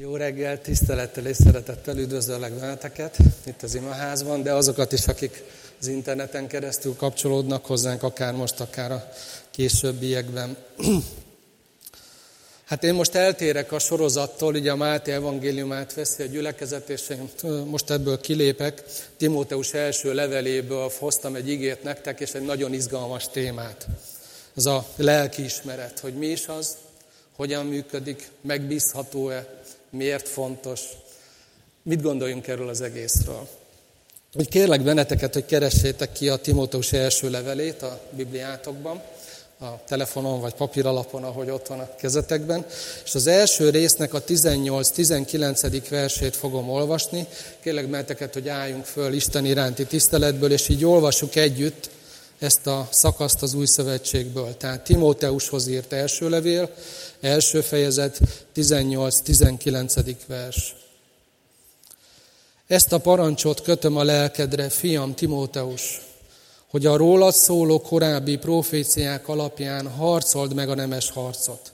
Jó reggel, tisztelettel és szeretettel üdvözöllek benneteket itt az imaházban, de azokat is, akik az interneten keresztül kapcsolódnak hozzánk, akár most, akár a későbbiekben. Hát én most eltérek a sorozattól, ugye a Máté evangéliumát veszi a gyülekezet, és én most ebből kilépek. Timóteus első leveléből hoztam egy igét nektek, és egy nagyon izgalmas témát. Ez a lelkiismeret, hogy mi is az, hogyan működik, megbízható-e, miért fontos, mit gondoljunk erről az egészről. Úgy kérlek benneteket, hogy keressétek ki a Timóteus első levelét a Bibliátokban, a telefonon vagy papíralapon, ahogy ott van a kezetekben. És az első résznek a 18-19. versét fogom olvasni. Kérlek benneteket, hogy álljunk föl Isten iránti tiszteletből, és így olvassuk együtt ezt a szakaszt az új szövetségből. Tehát Timóteushoz írt első levél, első fejezet, 18-19. vers. Ezt a parancsot kötöm a lelkedre, fiam Timóteus, hogy a rólad szóló korábbi proféciák alapján harcold meg a nemes harcot.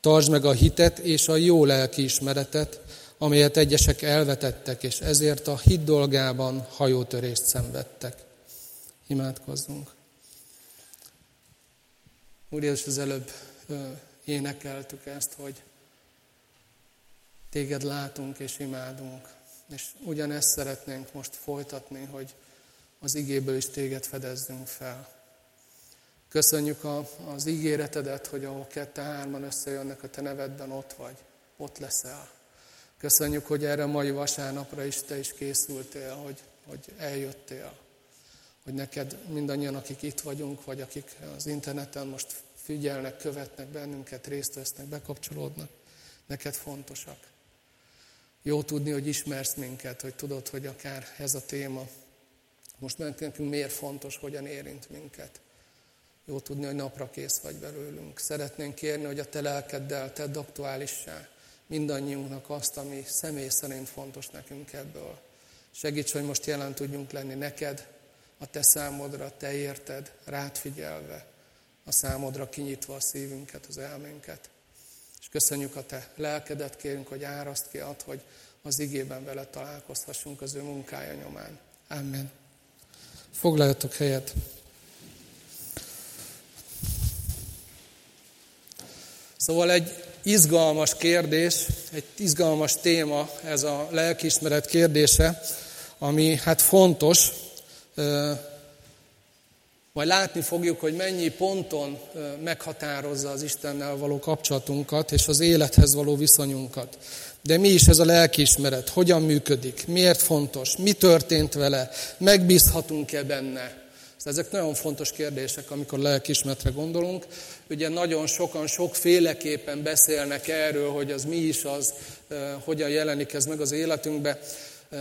Tartsd meg a hitet és a jó lelkiismeretet, amelyet egyesek elvetettek, és ezért a hit dolgában hajótörést szenvedtek. Imádkozzunk. Úr Jézus, az előbb énekeltük ezt, hogy téged látunk és imádunk. És ugyanezt szeretnénk most folytatni, hogy az igéből is téged fedezzünk fel. Köszönjük a, az ígéretedet, hogy ahol kette-hárman összejönnek a te nevedben, ott vagy, ott leszel. Köszönjük, hogy erre a mai vasárnapra is te is készültél, hogy, hogy eljöttél. Hogy neked mindannyian, akik itt vagyunk, vagy akik az interneten most figyelnek, követnek bennünket, részt vesznek, bekapcsolódnak, neked fontosak. Jó tudni, hogy ismersz minket, hogy tudod, hogy akár ez a téma most nekünk miért fontos, hogyan érint minket. Jó tudni, hogy napra kész vagy belőlünk. Szeretnénk kérni, hogy a te lelkeddel tedd aktuálissá mindannyiunknak azt, ami személy szerint fontos nekünk ebből. Segíts, hogy most jelen tudjunk lenni neked, a te számodra, te érted, rád figyelve, a számodra kinyitva a szívünket, az elménket. És köszönjük a te lelkedet, kérünk, hogy áraszt ki ad, hogy az igében vele találkozhassunk az ő munkája nyomán. Amen. Foglaljatok helyet. Szóval egy izgalmas kérdés, egy izgalmas téma ez a lelkiismeret kérdése, ami hát fontos, majd látni fogjuk, hogy mennyi ponton meghatározza az Istennel való kapcsolatunkat és az élethez való viszonyunkat. De mi is ez a lelkiismeret? Hogyan működik? Miért fontos? Mi történt vele? Megbízhatunk-e benne? Ezek nagyon fontos kérdések, amikor lelkiismeretre gondolunk. Ugye nagyon sokan sokféleképpen beszélnek erről, hogy az mi is az, hogyan jelenik ez meg az életünkbe.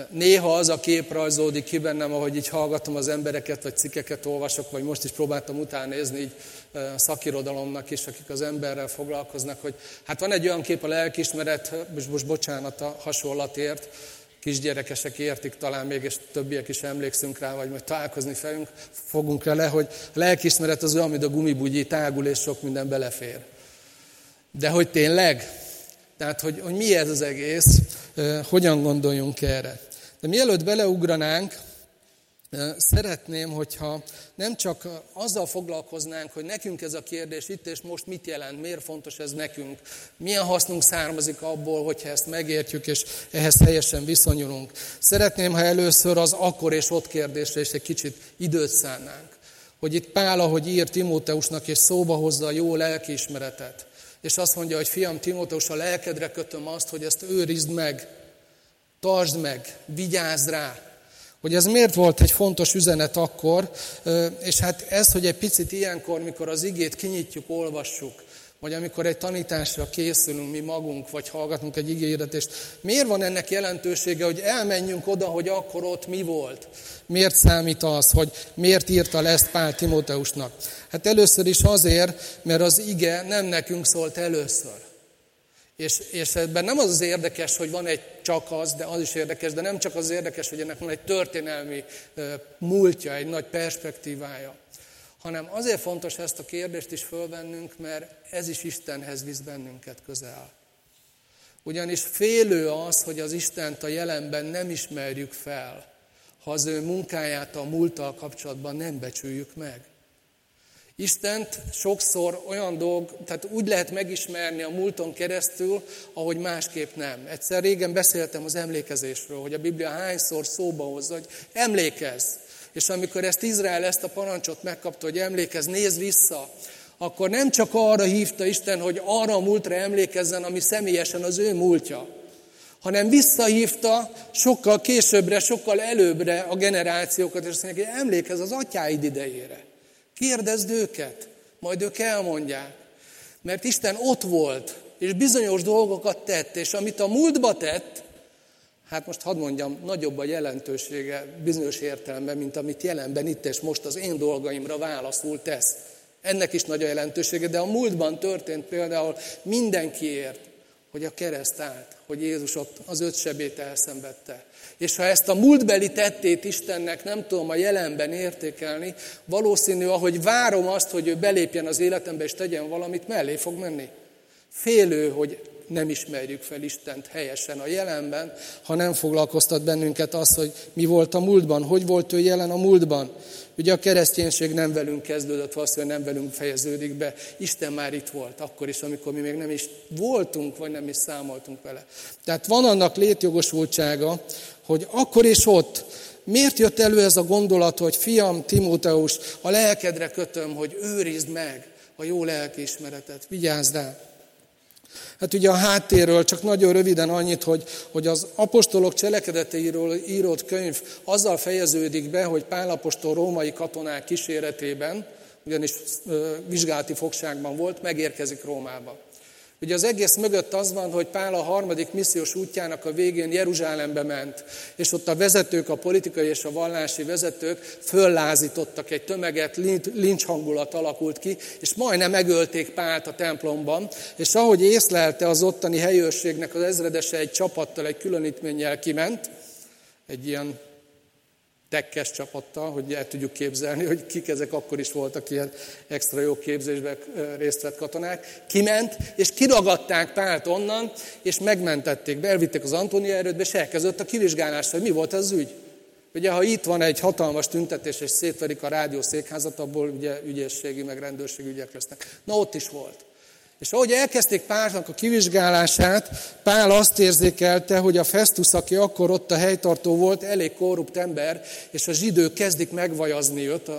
Néha az a kép rajzódik ki bennem, ahogy így hallgatom az embereket, vagy cikkeket olvasok, vagy most is próbáltam utána nézni így szakirodalomnak is, akik az emberrel foglalkoznak, hogy hát van egy olyan kép a lelkismeret, most, most bocsánat a hasonlatért, kisgyerekesek értik talán még, és többiek is emlékszünk rá, vagy majd találkozni fejünk, fogunk vele, hogy a lelkismeret az olyan, mint a gumibugyi, tágul, és sok minden belefér. De hogy tényleg? Tehát, hogy, hogy mi ez az egész, hogyan gondoljunk erre. De mielőtt beleugranánk, szeretném, hogyha nem csak azzal foglalkoznánk, hogy nekünk ez a kérdés itt és most mit jelent, miért fontos ez nekünk, milyen hasznunk származik abból, hogyha ezt megértjük és ehhez helyesen viszonyulunk. Szeretném, ha először az akkor és ott kérdésre is egy kicsit időt szánnánk. Hogy itt Pál, ahogy ír Timóteusnak, és szóba hozza a jó lelkiismeretet, és azt mondja, hogy fiam Timóteus, a lelkedre kötöm azt, hogy ezt őrizd meg, tartsd meg, vigyázz rá. Hogy ez miért volt egy fontos üzenet akkor, és hát ez, hogy egy picit ilyenkor, mikor az igét kinyitjuk, olvassuk, vagy amikor egy tanításra készülünk mi magunk, vagy hallgatunk egy ígéretést, miért van ennek jelentősége, hogy elmenjünk oda, hogy akkor ott mi volt? Miért számít az, hogy miért írta le ezt Pál Timóteusnak? Hát először is azért, mert az ige nem nekünk szólt először. És, és ebben nem az az érdekes, hogy van egy csak az, de az is érdekes, de nem csak az érdekes, hogy ennek van egy történelmi múltja, egy nagy perspektívája hanem azért fontos ezt a kérdést is fölvennünk, mert ez is Istenhez visz bennünket közel. Ugyanis félő az, hogy az Istent a jelenben nem ismerjük fel, ha az ő munkáját a múlttal kapcsolatban nem becsüljük meg. Istent sokszor olyan dolg, tehát úgy lehet megismerni a múlton keresztül, ahogy másképp nem. Egyszer régen beszéltem az emlékezésről, hogy a Biblia hányszor szóba hozza, hogy emlékezz. És amikor ezt Izrael ezt a parancsot megkapta, hogy emlékezz, nézz vissza, akkor nem csak arra hívta Isten, hogy arra a múltra emlékezzen, ami személyesen az ő múltja, hanem visszahívta sokkal későbbre, sokkal előbbre a generációkat, és azt mondja, hogy emlékezz az atyáid idejére. Kérdezd őket, majd ők elmondják. Mert Isten ott volt, és bizonyos dolgokat tett, és amit a múltba tett, hát most hadd mondjam, nagyobb a jelentősége bizonyos értelemben, mint amit jelenben itt és most az én dolgaimra válaszul tesz. Ennek is nagy a jelentősége, de a múltban történt például mindenkiért, hogy a kereszt állt, hogy Jézus ott az öt sebét elszenvedte. És ha ezt a múltbeli tettét Istennek nem tudom a jelenben értékelni, valószínű, ahogy várom azt, hogy ő belépjen az életembe és tegyen valamit, mellé fog menni. Félő, hogy nem ismerjük fel Istent helyesen a jelenben, ha nem foglalkoztat bennünket az, hogy mi volt a múltban, hogy volt ő jelen a múltban. Ugye a kereszténység nem velünk kezdődött, valószínűleg nem velünk fejeződik be. Isten már itt volt, akkor is, amikor mi még nem is voltunk, vagy nem is számoltunk vele. Tehát van annak létjogosultsága, hogy akkor és ott Miért jött elő ez a gondolat, hogy fiam, Timóteus, a lelkedre kötöm, hogy őrizd meg a jó lelkiismeretet, vigyázz rá. Hát ugye a háttérről csak nagyon röviden annyit, hogy, hogy az apostolok cselekedeteiről írott könyv azzal fejeződik be, hogy Pál apostol római katonák kíséretében, ugyanis vizsgálati fogságban volt, megérkezik Rómába. Ugye az egész mögött az van, hogy Pál a harmadik missziós útjának a végén Jeruzsálembe ment, és ott a vezetők, a politikai és a vallási vezetők föllázítottak egy tömeget, lincs hangulat alakult ki, és majdnem megölték Pált a templomban, és ahogy észlelte az ottani helyőrségnek az ezredese egy csapattal, egy különítménnyel kiment, egy ilyen tekkes csapattal, hogy el tudjuk képzelni, hogy kik ezek akkor is voltak ilyen extra jó képzésben részt vett katonák. Kiment, és kiragadták Pált onnan, és megmentették, elvitték az Antónia erődbe, és elkezdett a kivizsgálás, hogy mi volt ez az ügy. Ugye, ha itt van egy hatalmas tüntetés, és szétverik a rádió székházat, abból ugye ügyességi, meg rendőrségi ügyek lesznek. Na ott is volt. És ahogy elkezdték Pálnak a kivizsgálását, Pál azt érzékelte, hogy a Festus, aki akkor ott a helytartó volt, elég korrupt ember, és a zsidők kezdik megvajazni őt,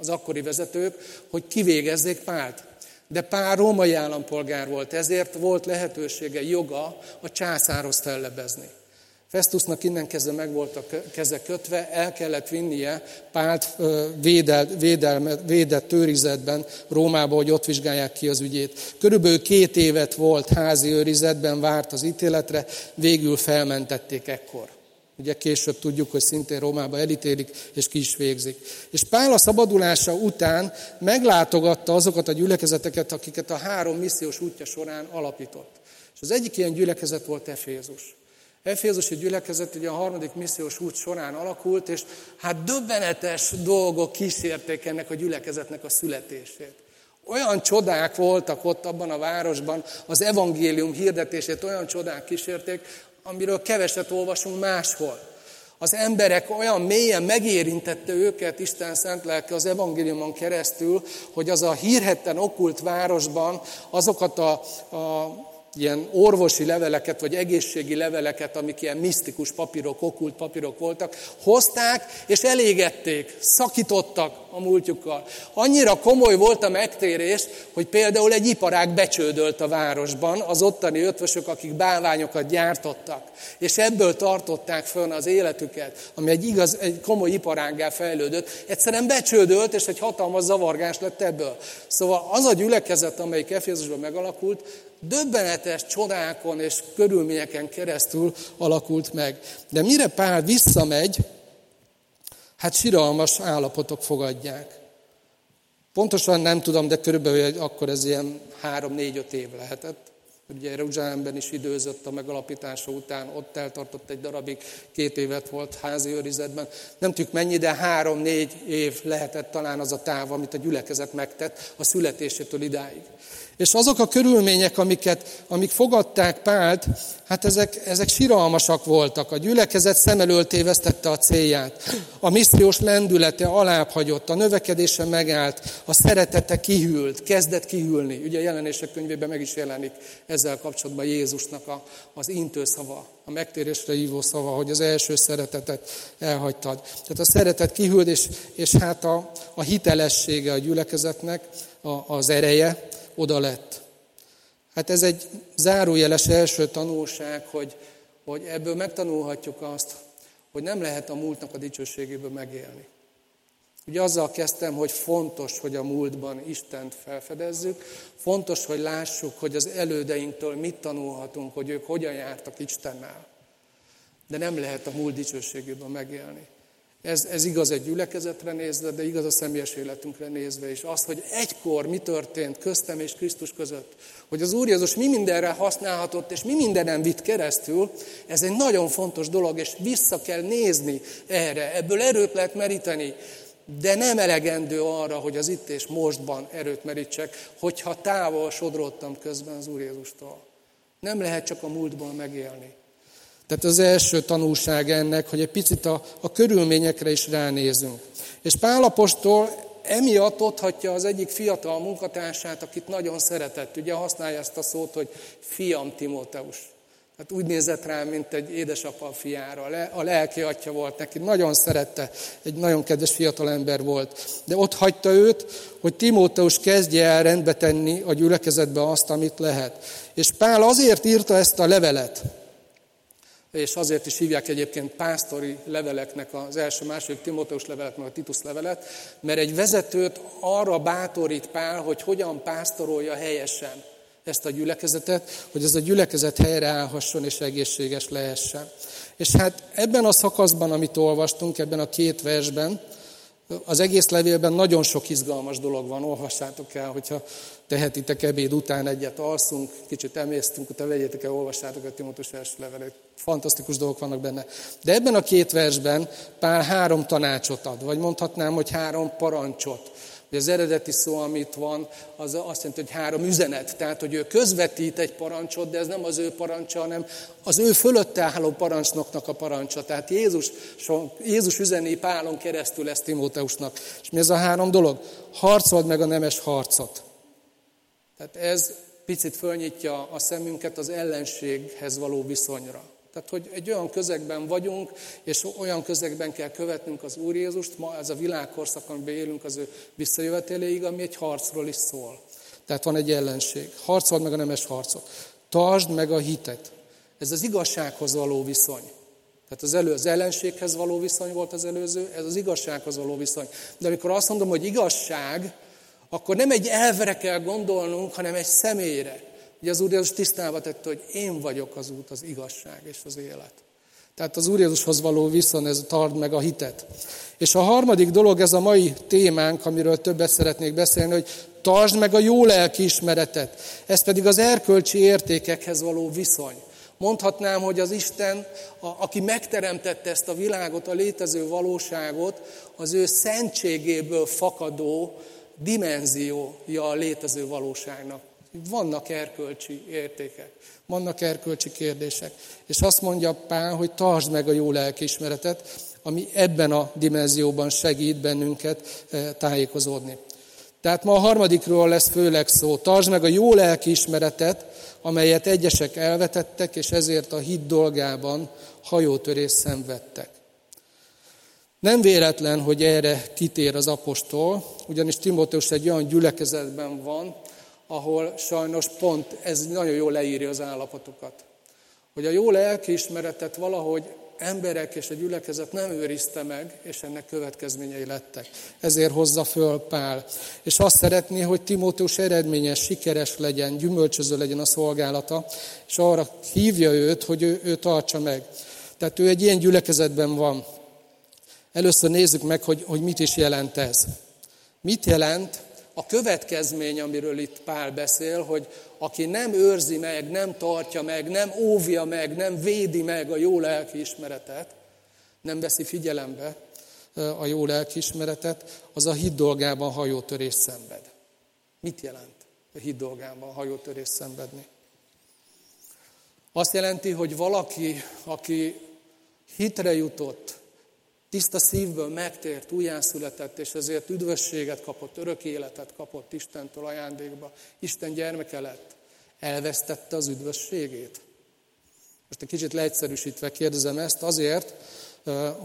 az akkori vezetők, hogy kivégezzék Pált. De Pál római állampolgár volt, ezért volt lehetősége, joga a császárhoz fellebezni. Festusnak innen kezdve meg volt a keze kötve, el kellett vinnie Pált védelt, védelmet, védett őrizetben Rómába, hogy ott vizsgálják ki az ügyét. Körülbelül két évet volt házi őrizetben, várt az ítéletre, végül felmentették ekkor. Ugye később tudjuk, hogy szintén Rómába elítélik, és ki is végzik. És Pál a szabadulása után meglátogatta azokat a gyülekezeteket, akiket a három missziós útja során alapított. És az egyik ilyen gyülekezet volt Efézus. Efézusi gyülekezet ugye a harmadik missziós út során alakult, és hát döbbenetes dolgok kísérték ennek a gyülekezetnek a születését. Olyan csodák voltak ott abban a városban, az evangélium hirdetését olyan csodák kísérték, amiről keveset olvasunk máshol. Az emberek olyan mélyen megérintette őket Isten szent lelke az evangéliumon keresztül, hogy az a hírhetten okult városban azokat a, a ilyen orvosi leveleket, vagy egészségi leveleket, amik ilyen misztikus papírok, okult papírok voltak, hozták és elégették, szakítottak a múltjukkal. Annyira komoly volt a megtérés, hogy például egy iparág becsődölt a városban, az ottani ötvösök, akik bálványokat gyártottak, és ebből tartották fönn az életüket, ami egy, igaz, egy komoly iparággá fejlődött, egyszerűen becsődölt, és egy hatalmas zavargás lett ebből. Szóval az a gyülekezet, amelyik Efézusban megalakult, döbbenetes csodákon és körülményeken keresztül alakult meg. De mire Pál visszamegy, hát siralmas állapotok fogadják. Pontosan nem tudom, de körülbelül akkor ez ilyen három-négy-öt év lehetett. Ugye Jeruzsálemben is időzött a megalapítása után, ott eltartott egy darabig, két évet volt házi őrizetben. Nem tudjuk mennyi, de három-négy év lehetett talán az a táv, amit a gyülekezet megtett a születésétől idáig. És azok a körülmények, amiket, amik fogadták Pált, hát ezek, ezek siralmasak voltak. A gyülekezet szem elől tévesztette a célját. A missziós lendülete alább hagyott, a növekedése megállt, a szeretete kihűlt, kezdett kihűlni. Ugye a jelenések könyvében meg is jelenik ezzel kapcsolatban Jézusnak a, az intőszava, a megtérésre hívó szava, hogy az első szeretetet elhagytad. Tehát a szeretet kihűlt, és, és hát a, a hitelessége a gyülekezetnek, a, az ereje, oda lett. Hát ez egy zárójeles első tanulság, hogy, hogy ebből megtanulhatjuk azt, hogy nem lehet a múltnak a dicsőségéből megélni. Ugye azzal kezdtem, hogy fontos, hogy a múltban Istent felfedezzük, fontos, hogy lássuk, hogy az elődeinktől mit tanulhatunk, hogy ők hogyan jártak Istennel. De nem lehet a múlt dicsőségében megélni. Ez, ez igaz egy gyülekezetre nézve, de igaz a személyes életünkre nézve is. Az, hogy egykor mi történt köztem és Krisztus között, hogy az Úr Jézus mi mindenre használhatott, és mi mindenen vitt keresztül, ez egy nagyon fontos dolog, és vissza kell nézni erre. Ebből erőt lehet meríteni, de nem elegendő arra, hogy az itt és mostban erőt merítsek, hogyha távol sodródtam közben az Úr Jézustól. Nem lehet csak a múltból megélni. Tehát az első tanulság ennek, hogy egy picit a, a körülményekre is ránézünk. És Pálapostól emiatt otthatja az egyik fiatal munkatársát, akit nagyon szeretett. Ugye használja ezt a szót, hogy fiam Timóteus. Hát úgy nézett rá, mint egy édesapa a fiára. A lelki atya volt neki, nagyon szerette, egy nagyon kedves fiatal ember volt. De ott hagyta őt, hogy Timóteus kezdje el rendbe tenni a gyülekezetbe azt, amit lehet. És Pál azért írta ezt a levelet, és azért is hívják egyébként pásztori leveleknek az első, második Timóteus levelet, meg a Titus levelet, mert egy vezetőt arra bátorít Pál, hogy hogyan pásztorolja helyesen ezt a gyülekezetet, hogy ez a gyülekezet helyreállhasson és egészséges lehessen. És hát ebben a szakaszban, amit olvastunk, ebben a két versben, az egész levélben nagyon sok izgalmas dolog van, olvassátok el, hogyha tehetitek ebéd után egyet alszunk, kicsit emésztünk, utána vegyétek el, olvassátok a Timotus első levelét. Fantasztikus dolgok vannak benne. De ebben a két versben Pál három tanácsot ad, vagy mondhatnám, hogy három parancsot. Ugye az eredeti szó, amit van, az azt jelenti, hogy három üzenet. Tehát, hogy ő közvetít egy parancsot, de ez nem az ő parancsa, hanem az ő fölötte álló parancsnoknak a parancsa. Tehát Jézus, Jézus üzeni Pálon keresztül ezt Timóteusnak. És mi ez a három dolog? Harcold meg a nemes harcot. Tehát ez picit fölnyitja a szemünket az ellenséghez való viszonyra. Tehát, hogy egy olyan közegben vagyunk, és olyan közegben kell követnünk az Úr Jézust, ma ez a világkorszak, amiben élünk az ő visszajöveteléig, ami egy harcról is szól. Tehát van egy ellenség. Harcold meg a nemes harcot. Tartsd meg a hitet. Ez az igazsághoz való viszony. Tehát az, elő, az ellenséghez való viszony volt az előző, ez az igazsághoz való viszony. De amikor azt mondom, hogy igazság, akkor nem egy elvre kell gondolnunk, hanem egy személyre. Ugye az Úr Jézus tisztába tette, hogy én vagyok az út, az igazság és az élet. Tehát az Úr Jézushoz való viszon, ez tart meg a hitet. És a harmadik dolog, ez a mai témánk, amiről többet szeretnék beszélni, hogy tartsd meg a jó lelkiismeretet. Ez pedig az erkölcsi értékekhez való viszony. Mondhatnám, hogy az Isten, a, aki megteremtette ezt a világot, a létező valóságot, az ő szentségéből fakadó dimenziója a létező valóságnak. Vannak erkölcsi értékek, vannak erkölcsi kérdések. És azt mondja Pál, hogy tartsd meg a jó lelkiismeretet, ami ebben a dimenzióban segít bennünket eh, tájékozódni. Tehát ma a harmadikról lesz főleg szó. Tartsd meg a jó lelkiismeretet, amelyet egyesek elvetettek, és ezért a hit dolgában hajótörés szenvedtek. Nem véletlen, hogy erre kitér az apostol, ugyanis Timóteus egy olyan gyülekezetben van, ahol sajnos pont ez nagyon jól leírja az állapotokat. Hogy a jó lelkiismeretet valahogy emberek és a gyülekezet nem őrizte meg, és ennek következményei lettek. Ezért hozza föl Pál. És azt szeretné, hogy Timóteus eredményes, sikeres legyen, gyümölcsöző legyen a szolgálata, és arra hívja őt, hogy ő, ő tartsa meg. Tehát ő egy ilyen gyülekezetben van. Először nézzük meg, hogy, hogy mit is jelent ez. Mit jelent a következmény, amiről itt Pál beszél, hogy aki nem őrzi meg, nem tartja meg, nem óvja meg, nem védi meg a jó lelkiismeretet, nem veszi figyelembe a jó lelkiismeretet, az a hit dolgában hajótörés szenved. Mit jelent? a hit dolgában hajótörés szenvedni. Azt jelenti, hogy valaki, aki hitre jutott, tiszta szívből megtért, újjászületett, és ezért üdvösséget kapott, örök életet kapott Istentől ajándékba, Isten gyermeke lett, elvesztette az üdvösségét. Most egy kicsit leegyszerűsítve kérdezem ezt azért,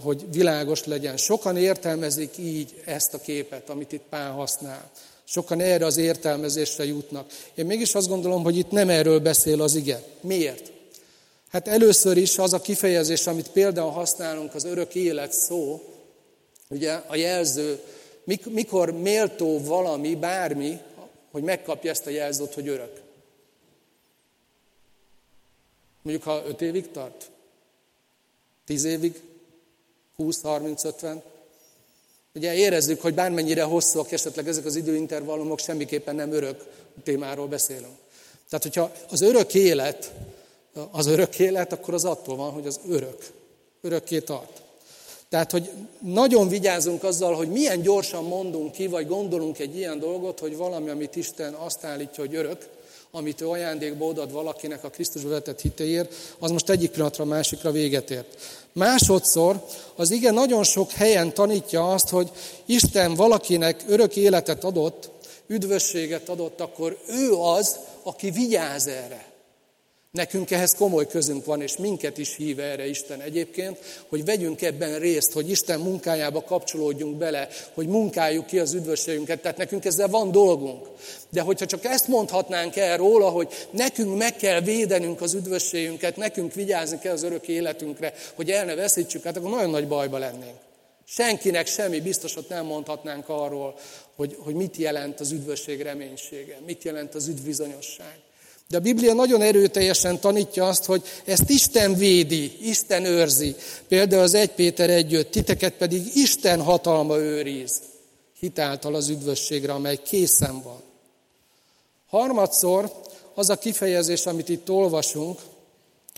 hogy világos legyen. Sokan értelmezik így ezt a képet, amit itt Pál használ. Sokan erre az értelmezésre jutnak. Én mégis azt gondolom, hogy itt nem erről beszél az ige. Miért? Hát először is az a kifejezés, amit például használunk, az örök élet szó, ugye a jelző, mikor méltó valami, bármi, hogy megkapja ezt a jelzőt, hogy örök. Mondjuk, ha öt évig tart? Tíz évig? 20, 30, 50? Ugye érezzük, hogy bármennyire hosszúak esetleg ezek az időintervallumok, semmiképpen nem örök témáról beszélünk. Tehát, hogyha az örök élet, az örök élet, akkor az attól van, hogy az örök. Örökké tart. Tehát, hogy nagyon vigyázunk azzal, hogy milyen gyorsan mondunk ki, vagy gondolunk egy ilyen dolgot, hogy valami, amit Isten azt állítja, hogy örök, amit ő ajándékba odad valakinek a Krisztusba vetett hitéért, az most egyik pillanatra a másikra véget ért. Másodszor az ige nagyon sok helyen tanítja azt, hogy Isten valakinek örök életet adott, üdvösséget adott, akkor ő az, aki vigyáz erre. Nekünk ehhez komoly közünk van, és minket is hív erre Isten egyébként, hogy vegyünk ebben részt, hogy Isten munkájába kapcsolódjunk bele, hogy munkáljuk ki az üdvösségünket, tehát nekünk ezzel van dolgunk. De hogyha csak ezt mondhatnánk el róla, hogy nekünk meg kell védenünk az üdvösségünket, nekünk vigyázni kell az örök életünkre, hogy el ne veszítsük, hát akkor nagyon nagy bajba lennénk. Senkinek semmi biztosat nem mondhatnánk arról, hogy, hogy mit jelent az üdvösség reménysége, mit jelent az üdvbizonyosság. De a Biblia nagyon erőteljesen tanítja azt, hogy ezt Isten védi, Isten őrzi. Például az 1 Péter 1 titeket pedig Isten hatalma őriz, hitáltal az üdvösségre, amely készen van. Harmadszor az a kifejezés, amit itt olvasunk,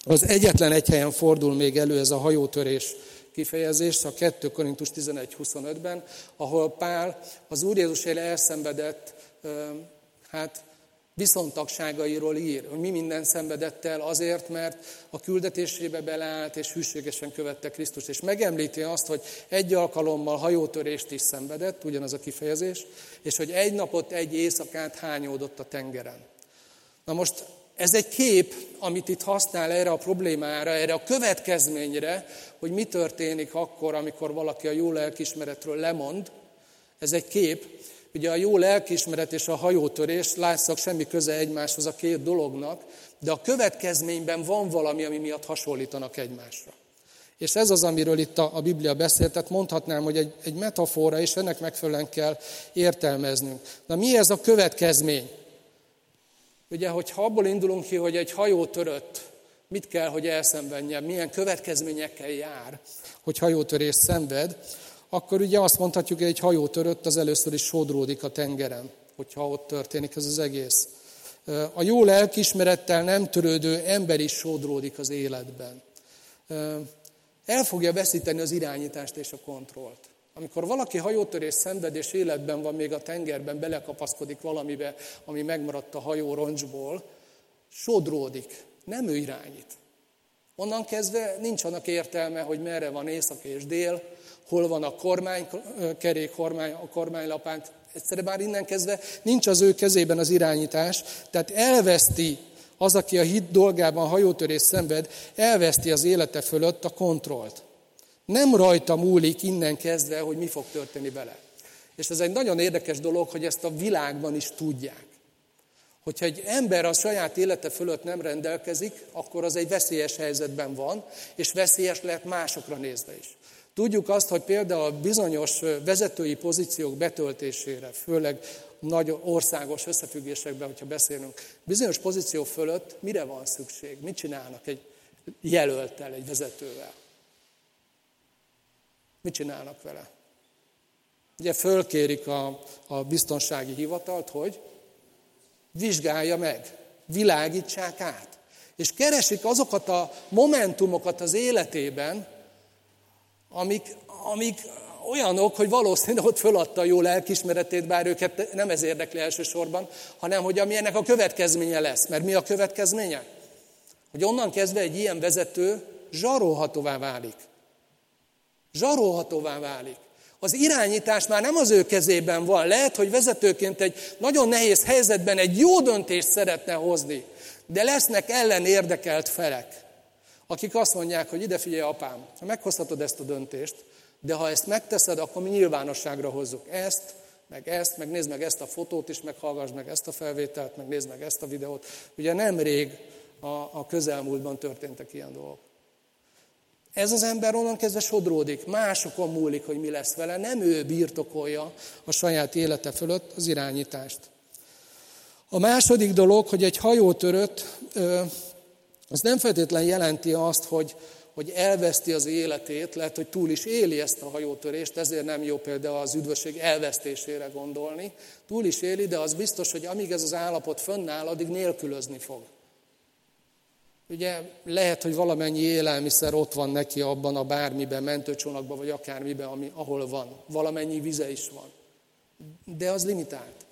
az egyetlen egy helyen fordul még elő ez a hajótörés kifejezés, a 2 Korintus 11.25-ben, ahol Pál az Úr Jézusért elszenvedett, hát viszontagságairól ír, hogy mi minden szenvedett el azért, mert a küldetésébe beleállt és hűségesen követte Krisztus. És megemlíti azt, hogy egy alkalommal hajótörést is szenvedett, ugyanaz a kifejezés, és hogy egy napot, egy éjszakát hányódott a tengeren. Na most ez egy kép, amit itt használ erre a problémára, erre a következményre, hogy mi történik akkor, amikor valaki a jó lelkismeretről lemond. Ez egy kép, Ugye a jó lelkismeret és a hajótörés látszak semmi köze egymáshoz a két dolognak, de a következményben van valami, ami miatt hasonlítanak egymásra. És ez az, amiről itt a, a Biblia beszél, tehát mondhatnám, hogy egy, egy metafora, és ennek megfelelően kell értelmeznünk. Na mi ez a következmény? Ugye, hogyha abból indulunk ki, hogy egy hajó törött, mit kell, hogy elszenvedjen, milyen következményekkel jár, hogy hajótörés szenved, akkor ugye azt mondhatjuk, hogy egy hajó törött, az először is sodródik a tengeren, hogyha ott történik ez az egész. A jó lelkismerettel nem törődő ember is sodródik az életben. El fogja veszíteni az irányítást és a kontrollt. Amikor valaki hajótörés szenved és életben van még a tengerben, belekapaszkodik valamibe, ami megmaradt a hajó roncsból, sodródik, nem ő irányít. Onnan kezdve nincs annak értelme, hogy merre van észak és dél, hol van a kormánykerék, kormány, a kormánylapánk. Egyszerűen már innen kezdve nincs az ő kezében az irányítás, tehát elveszti az, aki a hit dolgában hajótörés szenved, elveszti az élete fölött a kontrollt. Nem rajta múlik innen kezdve, hogy mi fog történni vele. És ez egy nagyon érdekes dolog, hogy ezt a világban is tudják. Hogyha egy ember a saját élete fölött nem rendelkezik, akkor az egy veszélyes helyzetben van, és veszélyes lehet másokra nézve is. Tudjuk azt, hogy például bizonyos vezetői pozíciók betöltésére, főleg nagy országos összefüggésekben, hogyha beszélünk, bizonyos pozíció fölött mire van szükség? Mit csinálnak egy jelöltel, egy vezetővel? Mit csinálnak vele? Ugye fölkérik a, a biztonsági hivatalt, hogy vizsgálja meg, világítsák át. És keresik azokat a momentumokat az életében, amik, amik olyanok, hogy valószínűleg ott föladta a jó lelkismeretét, bár őket nem ez érdekli elsősorban, hanem hogy ami ennek a következménye lesz. Mert mi a következménye? Hogy onnan kezdve egy ilyen vezető zsarolhatóvá válik. Zsarolhatóvá válik. Az irányítás már nem az ő kezében van. Lehet, hogy vezetőként egy nagyon nehéz helyzetben egy jó döntést szeretne hozni, de lesznek ellen érdekelt felek, akik azt mondják, hogy ide figyelj apám, ha meghozhatod ezt a döntést, de ha ezt megteszed, akkor mi nyilvánosságra hozzuk ezt, meg ezt, meg nézd meg ezt a fotót is, meg hallgass meg ezt a felvételt, meg nézd meg ezt a videót. Ugye nemrég a, a közelmúltban történtek ilyen dolgok. Ez az ember onnan kezdve sodródik, másokon múlik, hogy mi lesz vele, nem ő birtokolja a saját élete fölött az irányítást. A második dolog, hogy egy hajótörött, az nem feltétlen jelenti azt, hogy, hogy elveszti az életét, lehet, hogy túl is éli ezt a hajótörést, ezért nem jó például az üdvösség elvesztésére gondolni. Túl is éli, de az biztos, hogy amíg ez az állapot fönnáll, addig nélkülözni fog. Ugye lehet, hogy valamennyi élelmiszer ott van neki abban a bármiben, mentőcsónakban, vagy akármiben, ami, ahol van. Valamennyi vize is van. De az limitált.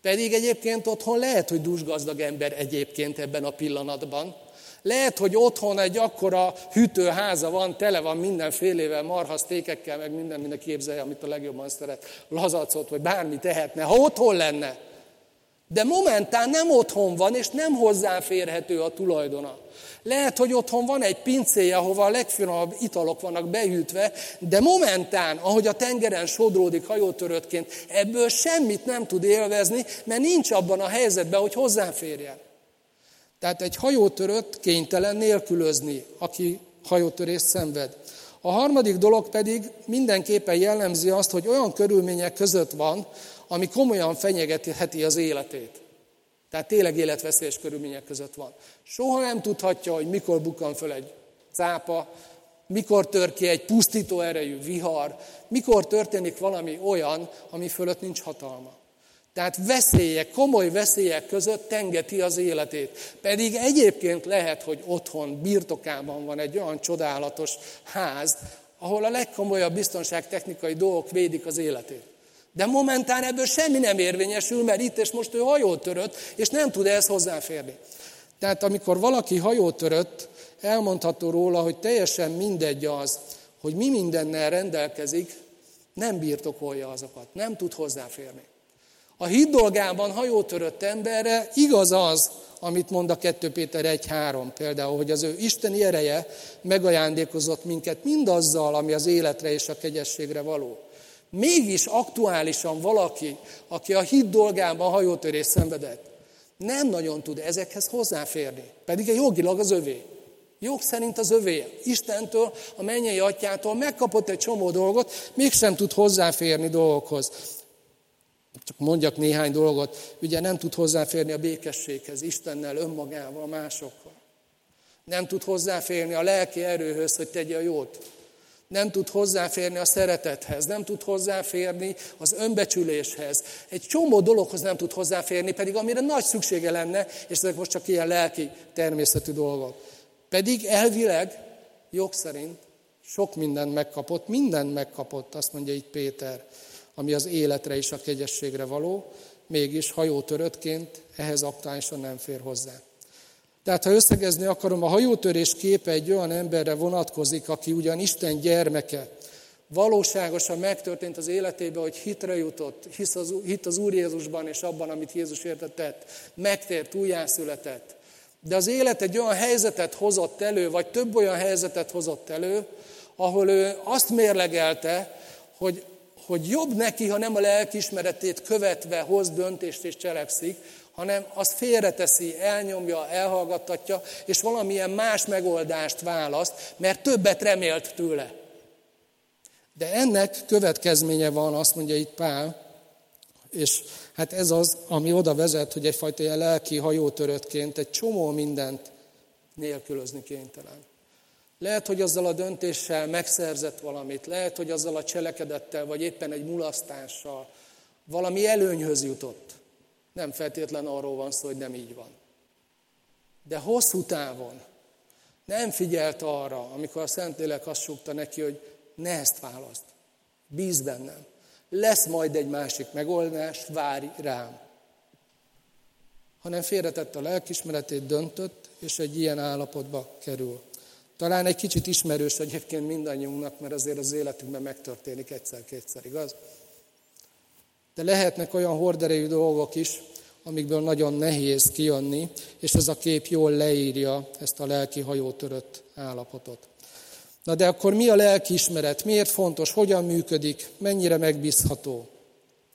Pedig egyébként otthon lehet, hogy dúsgazdag ember egyébként ebben a pillanatban. Lehet, hogy otthon egy akkora hűtőháza van, tele van mindenfélével, marhasztékekkel, meg minden, minden képzelje, amit a legjobban szeret, lazacot, vagy bármi tehetne, ha otthon lenne. De momentán nem otthon van, és nem hozzáférhető a tulajdona. Lehet, hogy otthon van egy pincéje, ahova a legfinomabb italok vannak behűtve, de momentán, ahogy a tengeren sodródik hajótöröttként, ebből semmit nem tud élvezni, mert nincs abban a helyzetben, hogy hozzáférjen. Tehát egy hajótörött kénytelen nélkülözni, aki hajótörést szenved. A harmadik dolog pedig mindenképpen jellemzi azt, hogy olyan körülmények között van, ami komolyan fenyegetheti az életét. Tehát tényleg életveszélyes körülmények között van. Soha nem tudhatja, hogy mikor bukkan föl egy cápa, mikor tör ki egy pusztító erejű vihar, mikor történik valami olyan, ami fölött nincs hatalma. Tehát veszélyek, komoly veszélyek között tengeti az életét. Pedig egyébként lehet, hogy otthon, birtokában van egy olyan csodálatos ház, ahol a legkomolyabb biztonságtechnikai dolgok védik az életét. De momentán ebből semmi nem érvényesül, mert itt és most ő hajót törött, és nem tud ehhez hozzáférni. Tehát amikor valaki hajót törött, elmondható róla, hogy teljesen mindegy az, hogy mi mindennel rendelkezik, nem birtokolja azokat, nem tud hozzáférni. A híd dolgában hajótörött emberre igaz az, amit mond a 2 Péter 1.3 például, hogy az ő isteni ereje megajándékozott minket mindazzal, ami az életre és a kegyességre való. Mégis aktuálisan valaki, aki a hit dolgában hajótörés szenvedett, nem nagyon tud ezekhez hozzáférni. Pedig a jogilag az övé. Jog szerint az övé. Istentől, a mennyei atyától megkapott egy csomó dolgot, mégsem tud hozzáférni dolgokhoz. Csak mondjak néhány dolgot. Ugye nem tud hozzáférni a békességhez, Istennel, önmagával, másokkal. Nem tud hozzáférni a lelki erőhöz, hogy tegye a jót nem tud hozzáférni a szeretethez, nem tud hozzáférni az önbecsüléshez. Egy csomó dologhoz nem tud hozzáférni, pedig amire nagy szüksége lenne, és ezek most csak ilyen lelki természetű dolgok. Pedig elvileg, jog szerint sok mindent megkapott, mindent megkapott, azt mondja itt Péter, ami az életre és a kegyességre való, mégis hajótöröttként ehhez aktuálisan nem fér hozzá. Tehát ha összegezni akarom, a hajótörés képe egy olyan emberre vonatkozik, aki ugyan Isten gyermeke, valóságosan megtörtént az életében, hogy hitre jutott, hisz az, hit az Úr Jézusban és abban, amit Jézus értetett, megtért, újjászületett. De az élet egy olyan helyzetet hozott elő, vagy több olyan helyzetet hozott elő, ahol ő azt mérlegelte, hogy, hogy jobb neki, ha nem a lelkismeretét követve hoz döntést és cselekszik, hanem azt félreteszi, elnyomja, elhallgattatja, és valamilyen más megoldást választ, mert többet remélt tőle. De ennek következménye van, azt mondja itt Pál, és hát ez az, ami oda vezet, hogy egyfajta ilyen lelki hajótöröttként egy csomó mindent nélkülözni kénytelen. Lehet, hogy azzal a döntéssel megszerzett valamit, lehet, hogy azzal a cselekedettel, vagy éppen egy mulasztással valami előnyhöz jutott. Nem feltétlen arról van szó, hogy nem így van. De hosszú távon nem figyelt arra, amikor a Szentlélek azt súgta neki, hogy ne ezt választ. Bíz bennem. Lesz majd egy másik megoldás, várj rám. Hanem félretette a lelkismeretét, döntött, és egy ilyen állapotba kerül. Talán egy kicsit ismerős egyébként mindannyiunknak, mert azért az életünkben megtörténik egyszer-kétszer, igaz? De lehetnek olyan horderejű dolgok is, amikből nagyon nehéz kijönni, és ez a kép jól leírja ezt a lelki hajótörött állapotot. Na de akkor mi a lelkiismeret? Miért fontos? Hogyan működik? Mennyire megbízható?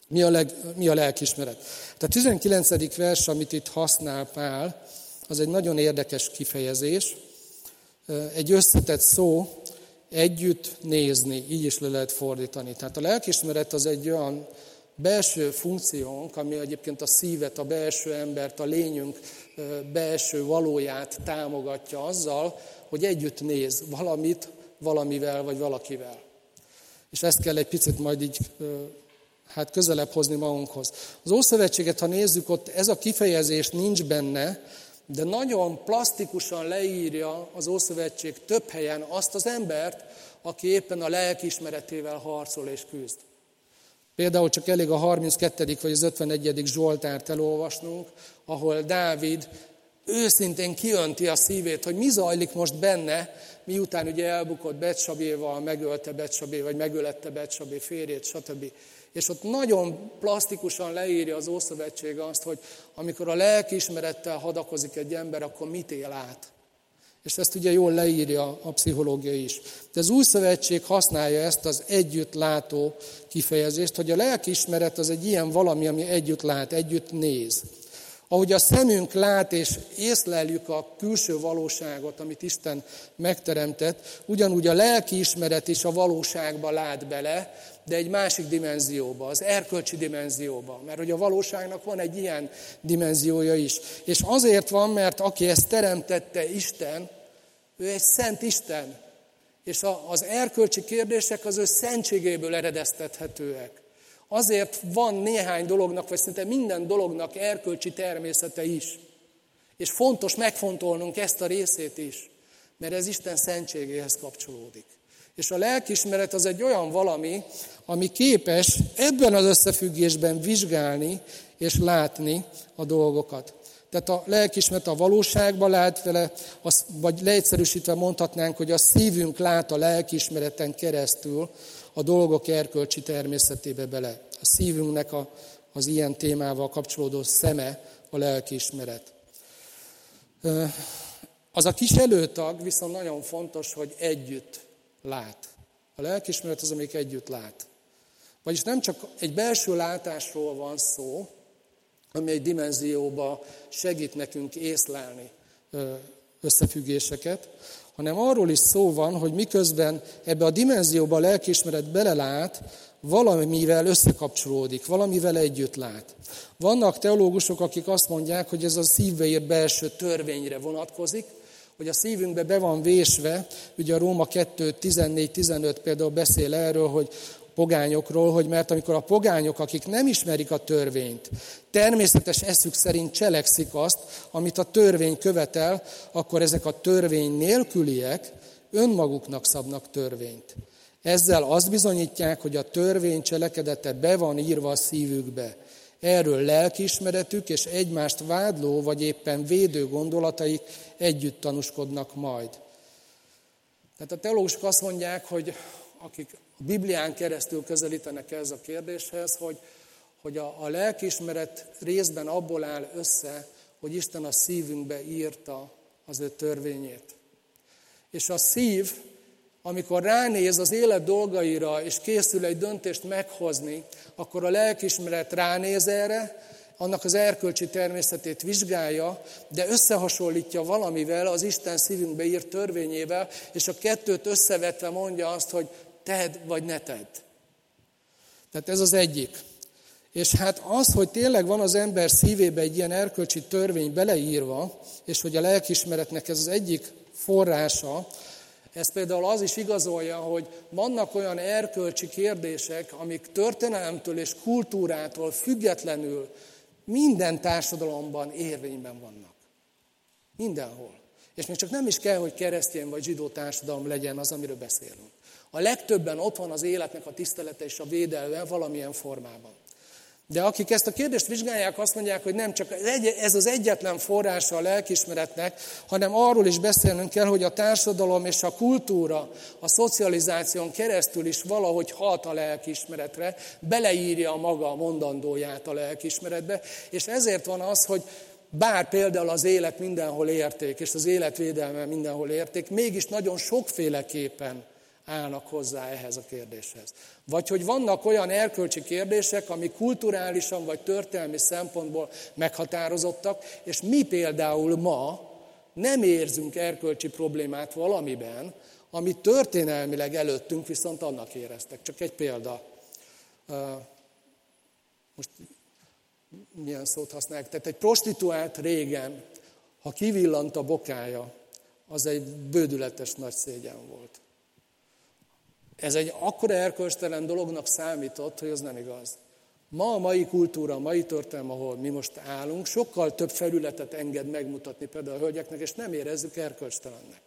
Mi a, leg, mi a lelkiismeret? Hát a 19. vers, amit itt használ Pál, az egy nagyon érdekes kifejezés. Egy összetett szó, együtt nézni, így is le lehet fordítani. Tehát a lelkismeret az egy olyan belső funkciónk, ami egyébként a szívet, a belső embert, a lényünk belső valóját támogatja azzal, hogy együtt néz valamit, valamivel vagy valakivel. És ezt kell egy picit majd így hát közelebb hozni magunkhoz. Az Ószövetséget, ha nézzük, ott ez a kifejezés nincs benne, de nagyon plastikusan leírja az Ószövetség több helyen azt az embert, aki éppen a lelkiismeretével harcol és küzd. Például csak elég a 32. vagy az 51. Zsoltárt elolvasnunk, ahol Dávid őszintén kiönti a szívét, hogy mi zajlik most benne, miután ugye elbukott Betsabéval, megölte Betsabé, vagy megölette Betsabé férjét, stb. És ott nagyon plastikusan leírja az Ószövetség azt, hogy amikor a lelkiismerettel hadakozik egy ember, akkor mit él át. És ezt ugye jól leírja a pszichológia is. De az új szövetség használja ezt az együtt látó kifejezést, hogy a lelkiismeret az egy ilyen valami, ami együtt lát, együtt néz. Ahogy a szemünk lát és észleljük a külső valóságot, amit Isten megteremtett, ugyanúgy a lelkiismeret is a valóságba lát bele, de egy másik dimenzióba, az erkölcsi dimenzióba. Mert hogy a valóságnak van egy ilyen dimenziója is. És azért van, mert aki ezt teremtette Isten, ő egy szent Isten. És az erkölcsi kérdések az ő szentségéből eredeztethetőek. Azért van néhány dolognak, vagy szinte minden dolognak erkölcsi természete is. És fontos megfontolnunk ezt a részét is, mert ez Isten szentségéhez kapcsolódik. És a lelkismeret az egy olyan valami, ami képes ebben az összefüggésben vizsgálni és látni a dolgokat. Tehát a lelkismeret a valóságban lát vele, vagy leegyszerűsítve mondhatnánk, hogy a szívünk lát a lelkismereten keresztül a dolgok erkölcsi természetébe bele. A szívünknek a, az ilyen témával kapcsolódó szeme a lelkiismeret. Az a kis előtag viszont nagyon fontos, hogy együtt lát. A lelkismeret az, amelyik együtt lát. Vagyis nem csak egy belső látásról van szó, ami egy dimenzióba segít nekünk észlelni összefüggéseket, hanem arról is szó van, hogy miközben ebbe a dimenzióba a lelkiismeret belelát, valamivel összekapcsolódik, valamivel együtt lát. Vannak teológusok, akik azt mondják, hogy ez a szívbe belső törvényre vonatkozik, hogy a szívünkbe be van vésve, ugye a Róma 2, 14, 15 például beszél erről, hogy pogányokról, hogy mert amikor a pogányok, akik nem ismerik a törvényt, természetes eszük szerint cselekszik azt, amit a törvény követel, akkor ezek a törvény nélküliek önmaguknak szabnak törvényt. Ezzel azt bizonyítják, hogy a törvény cselekedete be van írva a szívükbe. Erről lelkiismeretük és egymást vádló vagy éppen védő gondolataik együtt tanúskodnak majd. Tehát a teológusok azt mondják, hogy akik a Biblián keresztül közelítenek ez a kérdéshez, hogy, hogy a, a lelkiismeret részben abból áll össze, hogy Isten a szívünkbe írta az ő törvényét. És a szív, amikor ránéz az élet dolgaira, és készül egy döntést meghozni, akkor a lelkismeret ránéz erre, annak az erkölcsi természetét vizsgálja, de összehasonlítja valamivel, az Isten szívünkbe írt törvényével, és a kettőt összevetve mondja azt, hogy tedd vagy ne tedd. Tehát ez az egyik. És hát az, hogy tényleg van az ember szívébe egy ilyen erkölcsi törvény beleírva, és hogy a lelkismeretnek ez az egyik forrása, ez például az is igazolja, hogy vannak olyan erkölcsi kérdések, amik történelemtől és kultúrától függetlenül minden társadalomban érvényben vannak. Mindenhol. És még csak nem is kell, hogy keresztény vagy zsidó társadalom legyen az, amiről beszélünk A legtöbben ott van az életnek a tisztelete és a védelme valamilyen formában. De akik ezt a kérdést vizsgálják, azt mondják, hogy nem csak ez az egyetlen forrása a lelkismeretnek, hanem arról is beszélnünk kell, hogy a társadalom és a kultúra, a szocializáción keresztül is valahogy hat a lelkismeretre, beleírja a maga mondandóját a lelkismeretbe, és ezért van az, hogy bár például az élet mindenhol érték, és az életvédelme mindenhol érték, mégis nagyon sokféleképpen állnak hozzá ehhez a kérdéshez. Vagy hogy vannak olyan erkölcsi kérdések, amik kulturálisan vagy történelmi szempontból meghatározottak, és mi például ma nem érzünk erkölcsi problémát valamiben, amit történelmileg előttünk viszont annak éreztek. Csak egy példa. Most milyen szót használják? Tehát egy prostituált régen, ha kivillant a bokája, az egy bődületes nagy szégyen volt. Ez egy akkora erkölcstelen dolognak számított, hogy az nem igaz. Ma a mai kultúra, a mai történelem, ahol mi most állunk, sokkal több felületet enged megmutatni például a hölgyeknek, és nem érezzük erkölcstelennek.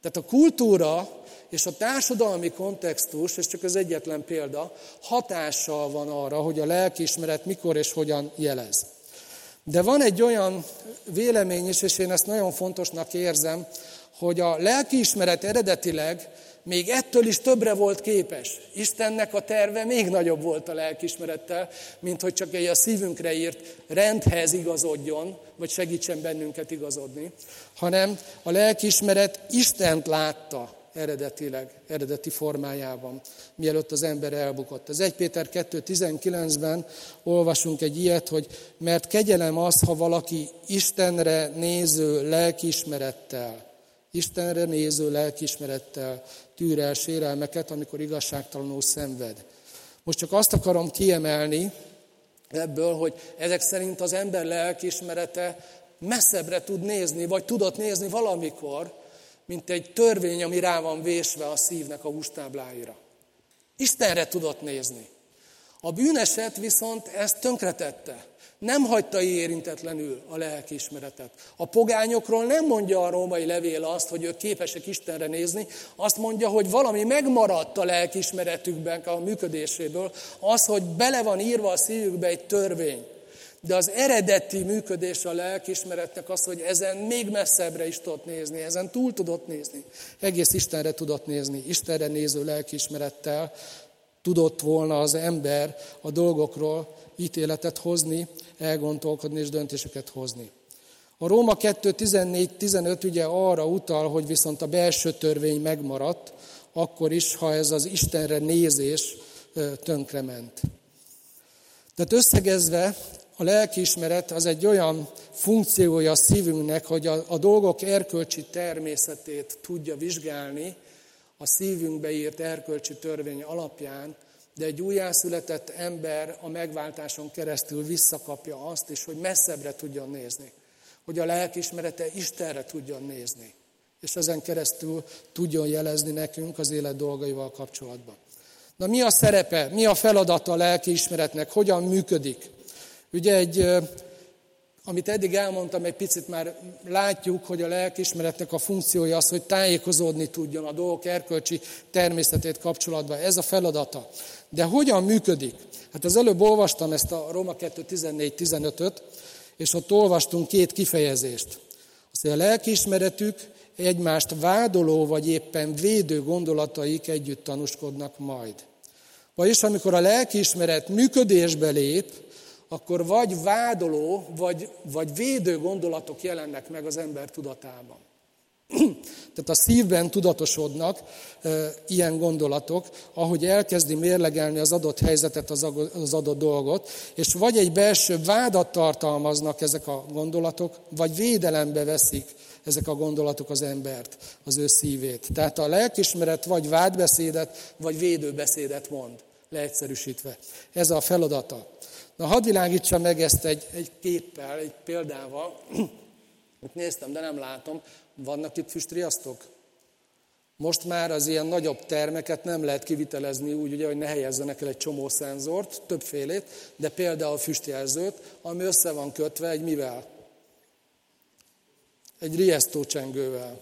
Tehát a kultúra és a társadalmi kontextus, és csak az egyetlen példa, hatással van arra, hogy a lelkiismeret mikor és hogyan jelez. De van egy olyan vélemény is, és én ezt nagyon fontosnak érzem, hogy a lelkiismeret eredetileg még ettől is többre volt képes. Istennek a terve még nagyobb volt a lelkismerettel, mint hogy csak egy a szívünkre írt rendhez igazodjon, vagy segítsen bennünket igazodni, hanem a lelkismeret Istent látta eredetileg, eredeti formájában, mielőtt az ember elbukott. Az 1 Péter 2.19-ben olvasunk egy ilyet, hogy mert kegyelem az, ha valaki Istenre néző lelkismerettel, Istenre néző lelkismerettel tűr el sérelmeket, amikor igazságtalanul szenved. Most csak azt akarom kiemelni ebből, hogy ezek szerint az ember lelkismerete messzebbre tud nézni, vagy tudott nézni valamikor, mint egy törvény, ami rá van vésve a szívnek a hústábláira. Istenre tudott nézni. A bűneset viszont ezt tönkretette. Nem hagyta érintetlenül a lelkiismeretet. A pogányokról nem mondja a római levél azt, hogy ők képesek Istenre nézni, azt mondja, hogy valami megmaradt a lelkiismeretükben, a működéséből, az, hogy bele van írva a szívükbe egy törvény. De az eredeti működés a lelkiismeretnek az, hogy ezen még messzebbre is tudott nézni, ezen túl tudott nézni. Egész Istenre tudott nézni, Istenre néző lelkiismerettel tudott volna az ember a dolgokról ítéletet hozni, elgondolkodni és döntéseket hozni. A Róma 2.14-15 ugye arra utal, hogy viszont a belső törvény megmaradt, akkor is, ha ez az Istenre nézés tönkrement. Tehát összegezve, a lelkiismeret az egy olyan funkciója a szívünknek, hogy a, a dolgok erkölcsi természetét tudja vizsgálni, a szívünkbe írt erkölcsi törvény alapján, de egy újjászületett ember a megváltáson keresztül visszakapja azt is, hogy messzebbre tudjon nézni. Hogy a lelkismerete Istenre tudjon nézni. És ezen keresztül tudjon jelezni nekünk az élet dolgaival kapcsolatban. Na mi a szerepe, mi a feladata a lelkiismeretnek, hogyan működik? Ugye egy amit eddig elmondtam, egy picit már látjuk, hogy a lelkismeretnek a funkciója az, hogy tájékozódni tudjon a dolgok erkölcsi természetét kapcsolatban. Ez a feladata. De hogyan működik? Hát az előbb olvastam ezt a Róma 2.14-15-öt, és ott olvastunk két kifejezést. Azt, a lelkiismeretük egymást vádoló vagy éppen védő gondolataik együtt tanúskodnak majd. Vagyis amikor a lelkiismeret működésbe lép, akkor vagy vádoló, vagy, vagy védő gondolatok jelennek meg az ember tudatában. Tehát a szívben tudatosodnak e, ilyen gondolatok, ahogy elkezdi mérlegelni az adott helyzetet, az, az adott dolgot, és vagy egy belső vádat tartalmaznak ezek a gondolatok, vagy védelembe veszik ezek a gondolatok az embert, az ő szívét. Tehát a lelkismeret vagy vádbeszédet, vagy védőbeszédet mond, leegyszerűsítve. Ez a feladata. Na, hadd világítsa meg ezt egy, egy képpel, egy példával. Itt néztem, de nem látom. Vannak itt füstriasztok? Most már az ilyen nagyobb termeket nem lehet kivitelezni úgy, ugye, hogy ne helyezzenek el egy csomó szenzort, többfélét, de például füstjelzőt, ami össze van kötve egy mivel? Egy riasztócsengővel.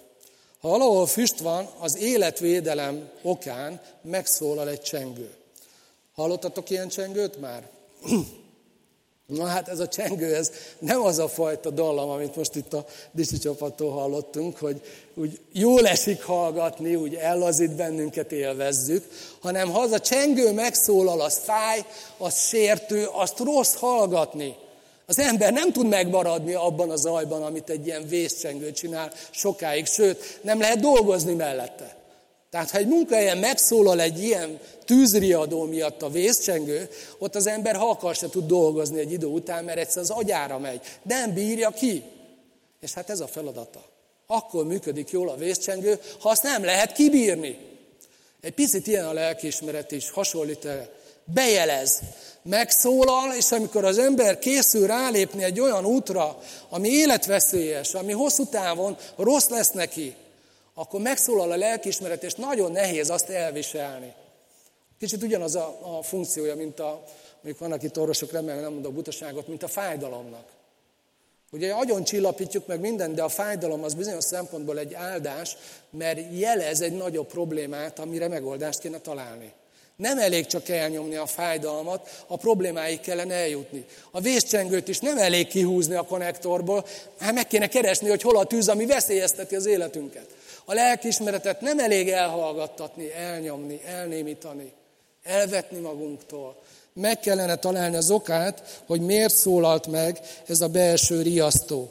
Ha valahol füst van, az életvédelem okán megszólal egy csengő. Hallottatok ilyen csengőt már? Na hát ez a csengő, ez nem az a fajta dallam, amit most itt a Disi csapattól hallottunk, hogy úgy jól esik hallgatni, úgy ellazít bennünket, élvezzük, hanem ha az a csengő megszólal, az fáj, az sértő, azt rossz hallgatni. Az ember nem tud megmaradni abban a zajban, amit egy ilyen vészcsengő csinál sokáig, sőt, nem lehet dolgozni mellette. Tehát ha egy munkahelyen megszólal egy ilyen tűzriadó miatt a vészcsengő, ott az ember ha akar se tud dolgozni egy idő után, mert egyszer az agyára megy. Nem bírja ki. És hát ez a feladata. Akkor működik jól a vészcsengő, ha azt nem lehet kibírni. Egy picit ilyen a lelkiismeret is, hasonlít -e. Bejelez, megszólal, és amikor az ember készül rálépni egy olyan útra, ami életveszélyes, ami hosszú távon rossz lesz neki, akkor megszólal a lelkiismeret, és nagyon nehéz azt elviselni. Kicsit ugyanaz a, a funkciója, mint a, mondjuk vannak itt orvosok, remélem nem mondok butaságot, mint a fájdalomnak. Ugye agyon csillapítjuk meg mindent, de a fájdalom az bizonyos szempontból egy áldás, mert jelez egy nagyobb problémát, amire megoldást kéne találni. Nem elég csak elnyomni a fájdalmat, a problémáig kellene eljutni. A vészcsengőt is nem elég kihúzni a konnektorból, hát meg kéne keresni, hogy hol a tűz, ami veszélyezteti az életünket. A lelkiismeretet nem elég elhallgattatni, elnyomni, elnémítani, elvetni magunktól. Meg kellene találni az okát, hogy miért szólalt meg ez a belső riasztó.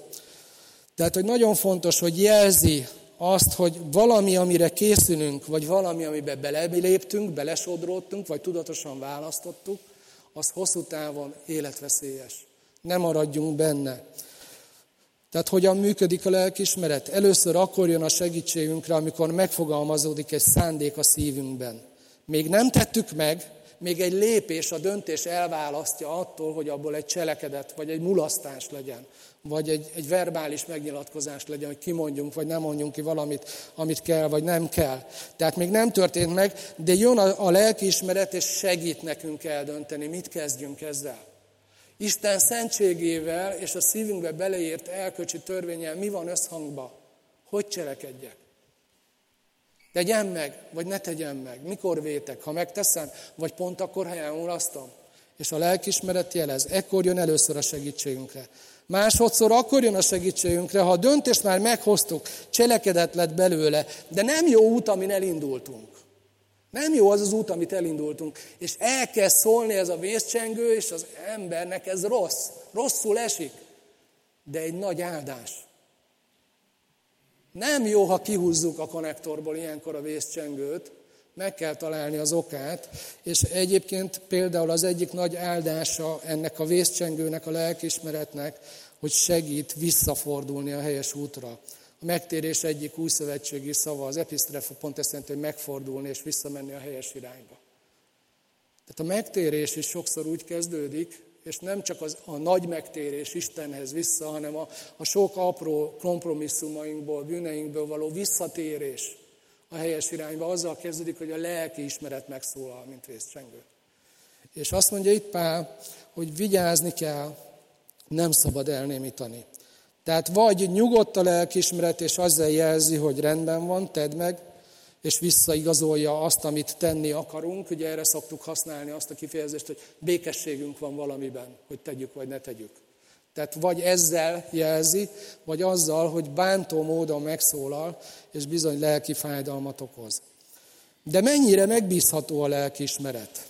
Tehát, hogy nagyon fontos, hogy jelzi azt, hogy valami, amire készülünk, vagy valami, amiben beleléptünk, belesodródtunk, vagy tudatosan választottuk, az hosszú távon életveszélyes. Nem maradjunk benne. Tehát hogyan működik a lelkismeret? Először akkor jön a segítségünkre, amikor megfogalmazódik egy szándék a szívünkben. Még nem tettük meg, még egy lépés, a döntés elválasztja attól, hogy abból egy cselekedet, vagy egy mulasztás legyen, vagy egy, egy verbális megnyilatkozás legyen, hogy kimondjunk, vagy nem mondjunk ki valamit, amit kell, vagy nem kell. Tehát még nem történt meg, de jön a, a lelkiismeret, és segít nekünk eldönteni, mit kezdjünk ezzel. Isten szentségével és a szívünkbe beleírt elköcsi törvényel mi van összhangba? Hogy cselekedjek? Tegyem meg, vagy ne tegyem meg? Mikor vétek? Ha megteszem, vagy pont akkor, ha elmulasztom? És a lelkismeret jelez, ekkor jön először a segítségünkre. Másodszor akkor jön a segítségünkre, ha a döntést már meghoztuk, cselekedet lett belőle, de nem jó út, amin elindultunk. Nem jó az az út, amit elindultunk. És elkezd szólni ez a vészcsengő, és az embernek ez rossz. Rosszul esik. De egy nagy áldás. Nem jó, ha kihúzzuk a konnektorból ilyenkor a vészcsengőt, meg kell találni az okát, és egyébként például az egyik nagy áldása ennek a vészcsengőnek, a lelkismeretnek, hogy segít visszafordulni a helyes útra. Megtérés egyik új szövetségi szava, az episztrefa pont ezt jelenti, hogy megfordulni és visszamenni a helyes irányba. Tehát a megtérés is sokszor úgy kezdődik, és nem csak az, a nagy megtérés Istenhez vissza, hanem a, a sok apró kompromisszumainkból, bűneinkből való visszatérés a helyes irányba, azzal kezdődik, hogy a lelki ismeret megszólal, mint vészcsengő. És azt mondja itt Pál, hogy vigyázni kell, nem szabad elnémítani. Tehát vagy nyugodt a lelkismeret, és azzal jelzi, hogy rendben van, tedd meg, és visszaigazolja azt, amit tenni akarunk. Ugye erre szoktuk használni azt a kifejezést, hogy békességünk van valamiben, hogy tegyük vagy ne tegyük. Tehát vagy ezzel jelzi, vagy azzal, hogy bántó módon megszólal, és bizony lelki fájdalmat okoz. De mennyire megbízható a lelkiismeret?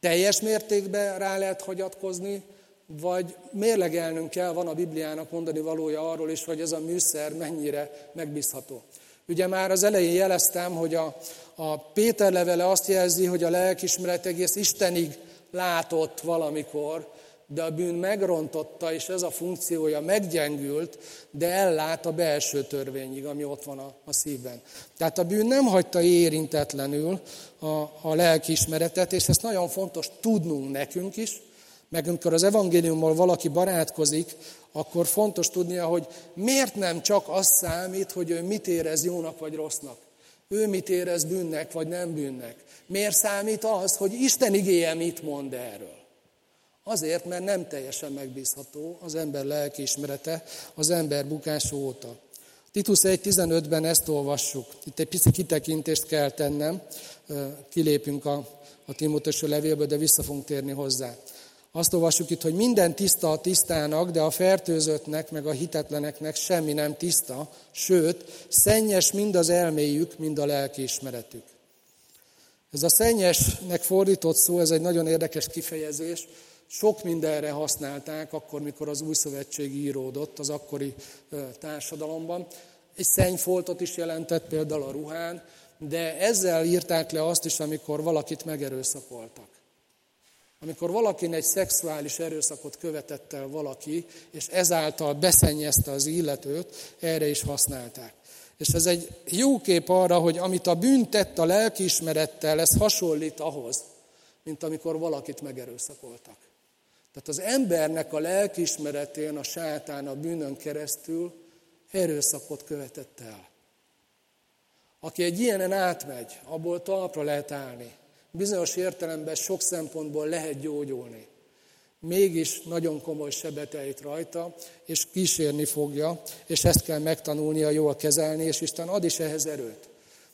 Teljes mértékben rá lehet hagyatkozni, vagy mérlegelnünk kell, van a Bibliának mondani valója arról is, hogy ez a műszer mennyire megbízható. Ugye már az elején jeleztem, hogy a, a Péter levele azt jelzi, hogy a lelkismeret egész Istenig látott valamikor, de a bűn megrontotta, és ez a funkciója meggyengült, de ellát a belső törvényig, ami ott van a, a szívben. Tehát a bűn nem hagyta érintetlenül a, a lelkiismeretet, és ezt nagyon fontos tudnunk nekünk is, meg amikor az evangéliummal valaki barátkozik, akkor fontos tudnia, hogy miért nem csak az számít, hogy ő mit érez jónak vagy rossznak. Ő mit érez bűnnek vagy nem bűnnek. Miért számít az, hogy Isten igéje mit mond erről? Azért, mert nem teljesen megbízható az ember lelkiismerete az ember bukása óta. Titus 1.15-ben ezt olvassuk. Itt egy pici kitekintést kell tennem, kilépünk a, a Timóteső levélből, de vissza fogunk térni hozzá. Azt olvassuk itt, hogy minden tiszta a tisztának, de a fertőzöttnek, meg a hitetleneknek semmi nem tiszta, sőt, szennyes mind az elméjük, mind a lelkiismeretük. Ez a szennyesnek fordított szó, ez egy nagyon érdekes kifejezés. Sok mindenre használták akkor, mikor az új szövetség íródott az akkori társadalomban. Egy szennyfoltot is jelentett például a ruhán, de ezzel írták le azt is, amikor valakit megerőszakoltak. Amikor valakin egy szexuális erőszakot követett el valaki, és ezáltal beszennyezte az illetőt, erre is használták. És ez egy jó kép arra, hogy amit a bűn tett a lelkiismerettel, ez hasonlít ahhoz, mint amikor valakit megerőszakoltak. Tehát az embernek a lelkiismeretén a sátán a bűnön keresztül erőszakot követett el. Aki egy ilyenen átmegy, abból talpra lehet állni. Bizonyos értelemben sok szempontból lehet gyógyulni. Mégis nagyon komoly sebeteit rajta, és kísérni fogja, és ezt kell megtanulnia jól kezelni, és Isten ad is ehhez erőt.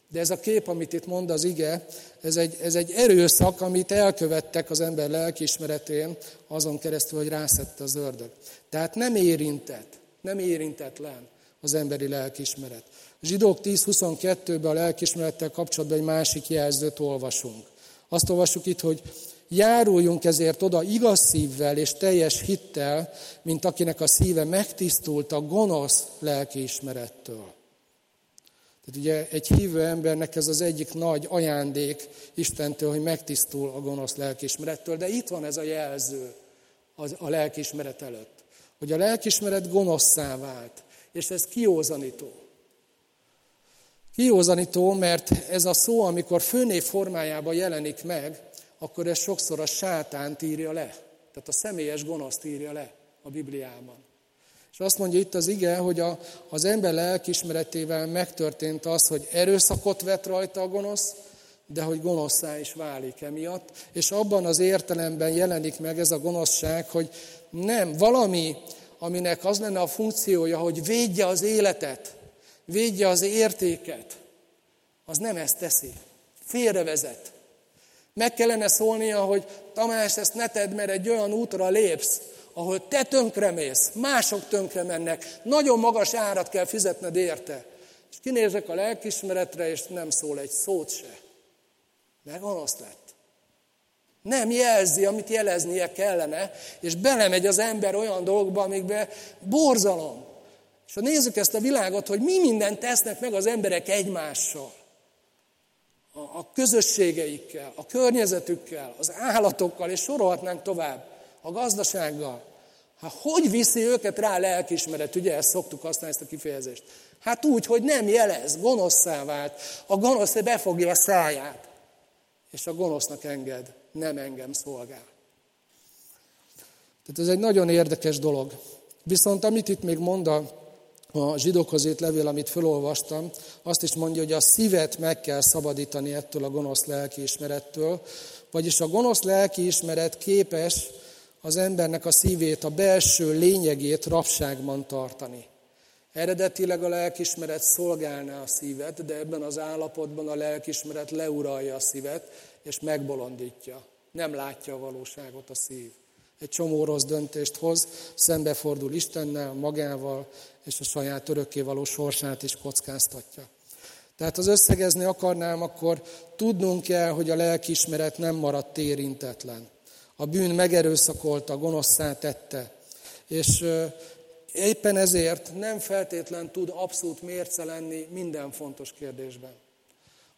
De ez a kép, amit itt mond az ige, ez egy, ez egy erőszak, amit elkövettek az ember lelkiismeretén, azon keresztül, hogy rászette az ördög. Tehát nem érintett, nem érintetlen az emberi lelkiismeret. Zsidók 10.22-ben a lelkiismerettel kapcsolatban egy másik jelzőt olvasunk. Azt olvasjuk itt, hogy járuljunk ezért oda igaz szívvel és teljes hittel, mint akinek a szíve megtisztult a gonosz lelkiismerettől. Tehát ugye egy hívő embernek ez az egyik nagy ajándék Istentől, hogy megtisztul a gonosz lelkiismerettől, de itt van ez a jelző a lelkiismeret előtt, hogy a lelkiismeret gonoszszá vált, és ez kiózanító. Kiózanító, mert ez a szó, amikor főnév formájában jelenik meg, akkor ez sokszor a sátánt írja le. Tehát a személyes gonoszt írja le a Bibliában. És azt mondja itt az ige, hogy a, az ember lelkismeretével megtörtént az, hogy erőszakot vet rajta a gonosz, de hogy gonoszá is válik emiatt. És abban az értelemben jelenik meg ez a gonoszság, hogy nem valami, aminek az lenne a funkciója, hogy védje az életet, védje az értéket, az nem ezt teszi. Félrevezet. Meg kellene szólnia, hogy Tamás, ezt ne tedd, mert egy olyan útra lépsz, ahol te tönkremész, mások tönkre mennek, nagyon magas árat kell fizetned érte. És kinézek a lelkismeretre, és nem szól egy szót se. Mert gonosz lett. Nem jelzi, amit jeleznie kellene, és belemegy az ember olyan dolgokba, amikbe borzalom. És ha nézzük ezt a világot, hogy mi mindent tesznek meg az emberek egymással, a, a közösségeikkel, a környezetükkel, az állatokkal, és sorolhatnánk tovább, a gazdasággal. Hát hogy viszi őket rá a lelkismeret? Ugye ezt szoktuk használni, ezt a kifejezést. Hát úgy, hogy nem jelez, gonoszszá vált. A gonosz befogja a száját, és a gonosznak enged, nem engem szolgál. Tehát ez egy nagyon érdekes dolog. Viszont amit itt még mond a zsidókhoz írt levél, amit felolvastam, azt is mondja, hogy a szívet meg kell szabadítani ettől a gonosz lelkiismerettől, vagyis a gonosz lelkiismeret képes az embernek a szívét, a belső lényegét rabságban tartani. Eredetileg a lelkismeret szolgálná a szívet, de ebben az állapotban a lelkismeret leuralja a szívet, és megbolondítja. Nem látja a valóságot a szív egy csomó rossz döntést hoz, szembefordul Istennel, magával, és a saját örökkévaló sorsát is kockáztatja. Tehát az összegezni akarnám, akkor tudnunk kell, hogy a lelkiismeret nem maradt érintetlen. A bűn megerőszakolta, gonoszszá tette. És éppen ezért nem feltétlen tud abszolút mérce lenni minden fontos kérdésben.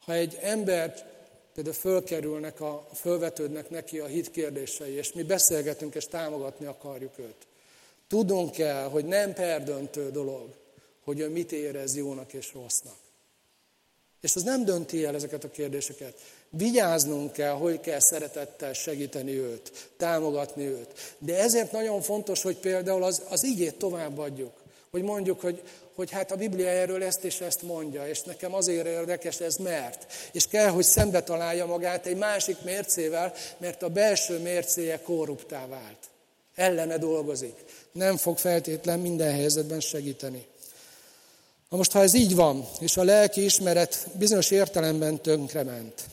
Ha egy ember például fölkerülnek, a, fölvetődnek neki a hit kérdései, és mi beszélgetünk, és támogatni akarjuk őt. Tudunk kell, hogy nem perdöntő dolog, hogy ő mit érez jónak és rossznak. És az nem dönti el ezeket a kérdéseket. Vigyáznunk kell, hogy kell szeretettel segíteni őt, támogatni őt. De ezért nagyon fontos, hogy például az, az igét továbbadjuk. Hogy mondjuk, hogy hogy hát a Biblia erről ezt és ezt mondja, és nekem azért érdekes ez mert. És kell, hogy szembe találja magát egy másik mércével, mert a belső mércéje korruptá vált. Ellene dolgozik. Nem fog feltétlen minden helyzetben segíteni. Na most, ha ez így van, és a lelki ismeret bizonyos értelemben tönkrement,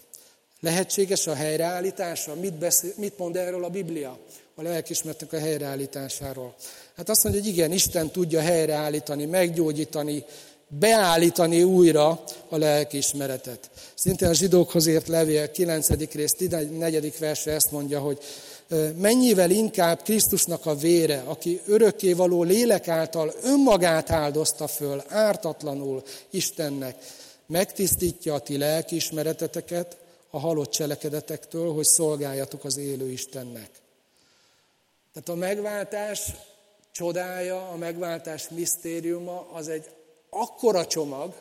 lehetséges a helyreállítása? Mit, beszél, mit mond erről a Biblia? A lelkismeretnek a helyreállításáról. Hát azt mondja, hogy igen, Isten tudja helyreállítani, meggyógyítani, beállítani újra a lelkiismeretet. Szintén a zsidókhoz ért levél 9. rész 14. verse ezt mondja, hogy mennyivel inkább Krisztusnak a vére, aki örökkévaló lélek által önmagát áldozta föl, ártatlanul Istennek, megtisztítja a ti lelkiismereteteket a halott cselekedetektől, hogy szolgáljatok az élő Istennek. Tehát a megváltás csodája, a megváltás misztériuma az egy akkora csomag,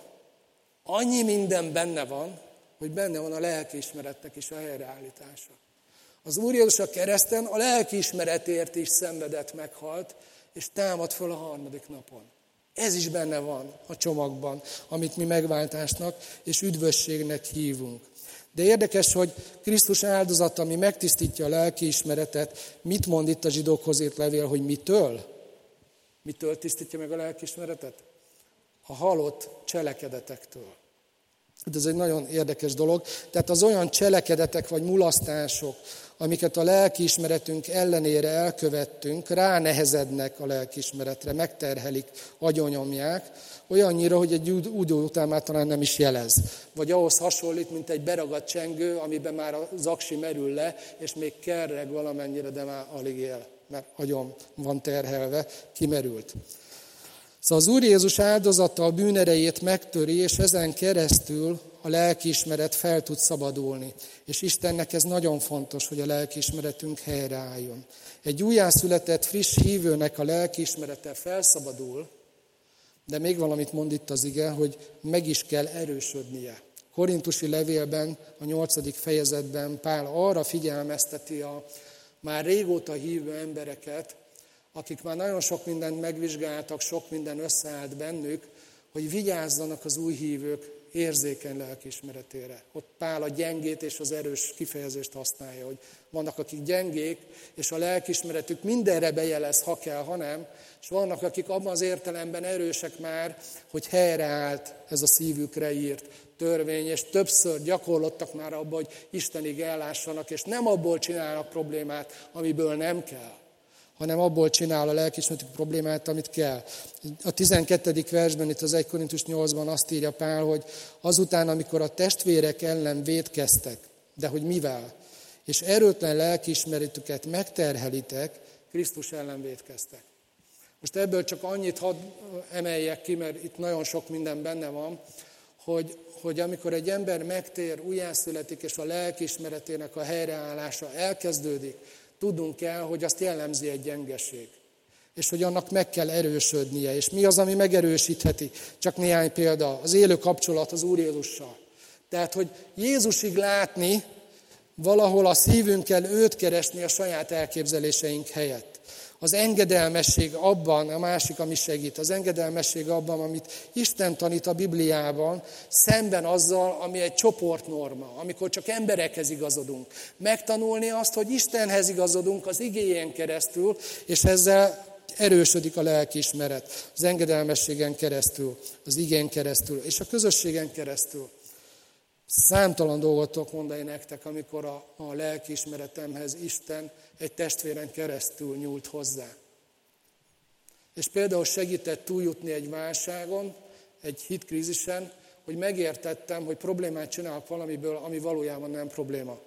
annyi minden benne van, hogy benne van a lelkiismeretnek is a helyreállítása. Az Úr Jézus a kereszten a lelkiismeretért is szenvedett, meghalt, és támad föl a harmadik napon. Ez is benne van a csomagban, amit mi megváltásnak és üdvösségnek hívunk. De érdekes, hogy Krisztus áldozata, ami megtisztítja a lelkiismeretet, mit mond itt a zsidókhoz levél, hogy mitől? Mitől tisztítja meg a lelkiismeretet? A halott cselekedetektől. Hát ez egy nagyon érdekes dolog. Tehát az olyan cselekedetek vagy mulasztások, amiket a lelkiismeretünk ellenére elkövettünk, ránehezednek a lelkiismeretre, megterhelik, agyonyomják, olyannyira, hogy egy údó után már talán nem is jelez. Vagy ahhoz hasonlít, mint egy beragadt csengő, amiben már a zaksi merül le, és még kerreg valamennyire, de már alig él, mert agyom van terhelve, kimerült. Szóval az Úr Jézus áldozata a bűnerejét megtöri, és ezen keresztül a lelkiismeret fel tud szabadulni. És Istennek ez nagyon fontos, hogy a lelkiismeretünk helyreálljon. Egy újjászületett, friss hívőnek a lelkiismerete felszabadul, de még valamit mond itt az ige, hogy meg is kell erősödnie. Korintusi levélben, a nyolcadik fejezetben Pál arra figyelmezteti a már régóta hívő embereket, akik már nagyon sok mindent megvizsgáltak, sok minden összeállt bennük, hogy vigyázzanak az új hívők érzékeny lelkiismeretére. Ott Pál a gyengét és az erős kifejezést használja, hogy vannak, akik gyengék, és a lelkiismeretük mindenre bejelez, ha kell, ha nem, és vannak, akik abban az értelemben erősek már, hogy helyreállt ez a szívükre írt törvény, és többször gyakorlottak már abban, hogy Istenig ellássanak, és nem abból csinálnak problémát, amiből nem kell hanem abból csinál a lelkismeretük problémát, amit kell. A 12. versben, itt az 1 Korintus 8-ban azt írja Pál, hogy azután, amikor a testvérek ellen védkeztek, de hogy mivel, és erőtlen lelkiismeretüket megterhelitek, Krisztus ellen védkeztek. Most ebből csak annyit hadd emeljek ki, mert itt nagyon sok minden benne van, hogy, hogy amikor egy ember megtér, újjászületik, és a lelkiismeretének a helyreállása elkezdődik, tudnunk kell, hogy azt jellemzi egy gyengeség. És hogy annak meg kell erősödnie. És mi az, ami megerősítheti? Csak néhány példa. Az élő kapcsolat az Úr Jézussal. Tehát, hogy Jézusig látni, valahol a szívünkkel őt keresni a saját elképzeléseink helyett. Az engedelmesség abban, a másik, ami segít, az engedelmesség abban, amit Isten tanít a Bibliában, szemben azzal, ami egy csoportnorma, amikor csak emberekhez igazodunk. Megtanulni azt, hogy Istenhez igazodunk az igényen keresztül, és ezzel erősödik a lelkiismeret, az engedelmességen keresztül, az igén keresztül, és a közösségen keresztül. Számtalan dolgot tudok mondani nektek, amikor a, a lelkiismeretemhez Isten egy testvéren keresztül nyúlt hozzá. És például segített túljutni egy válságon, egy hitkrízisen, hogy megértettem, hogy problémát csinálok valamiből, ami valójában nem probléma.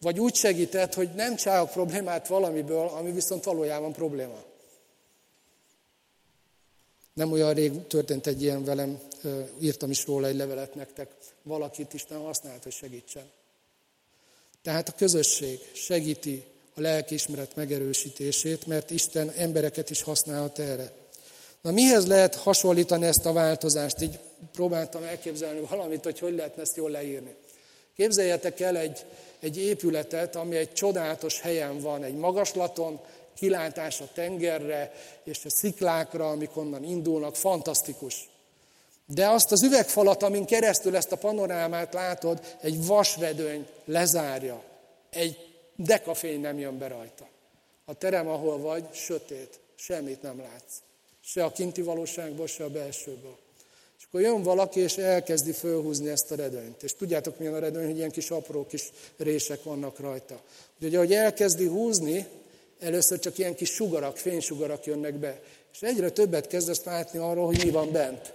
Vagy úgy segített, hogy nem csinálok problémát valamiből, ami viszont valójában probléma. Nem olyan rég történt egy ilyen velem, írtam is róla egy levelet nektek. Valakit Isten használt, hogy segítsen. Tehát a közösség segíti a lelkiismeret megerősítését, mert Isten embereket is használhat erre. Na mihez lehet hasonlítani ezt a változást? Így próbáltam elképzelni valamit, hogy hogy lehetne ezt jól leírni. Képzeljetek el egy, egy épületet, ami egy csodálatos helyen van, egy magaslaton, kilátás a tengerre és a sziklákra, amik onnan indulnak, fantasztikus. De azt az üvegfalat, amin keresztül ezt a panorámát látod, egy vasredőny lezárja. Egy dekafény nem jön be rajta. A terem, ahol vagy, sötét, semmit nem látsz. Se a kinti valóságból, se a belsőből. És akkor jön valaki, és elkezdi fölhúzni ezt a redőnyt. És tudjátok, milyen a redőny, hogy ilyen kis apró kis rések vannak rajta. Úgyhogy ahogy elkezdi húzni, először csak ilyen kis sugarak, fénysugarak jönnek be. És egyre többet kezdesz látni arról, hogy mi van bent.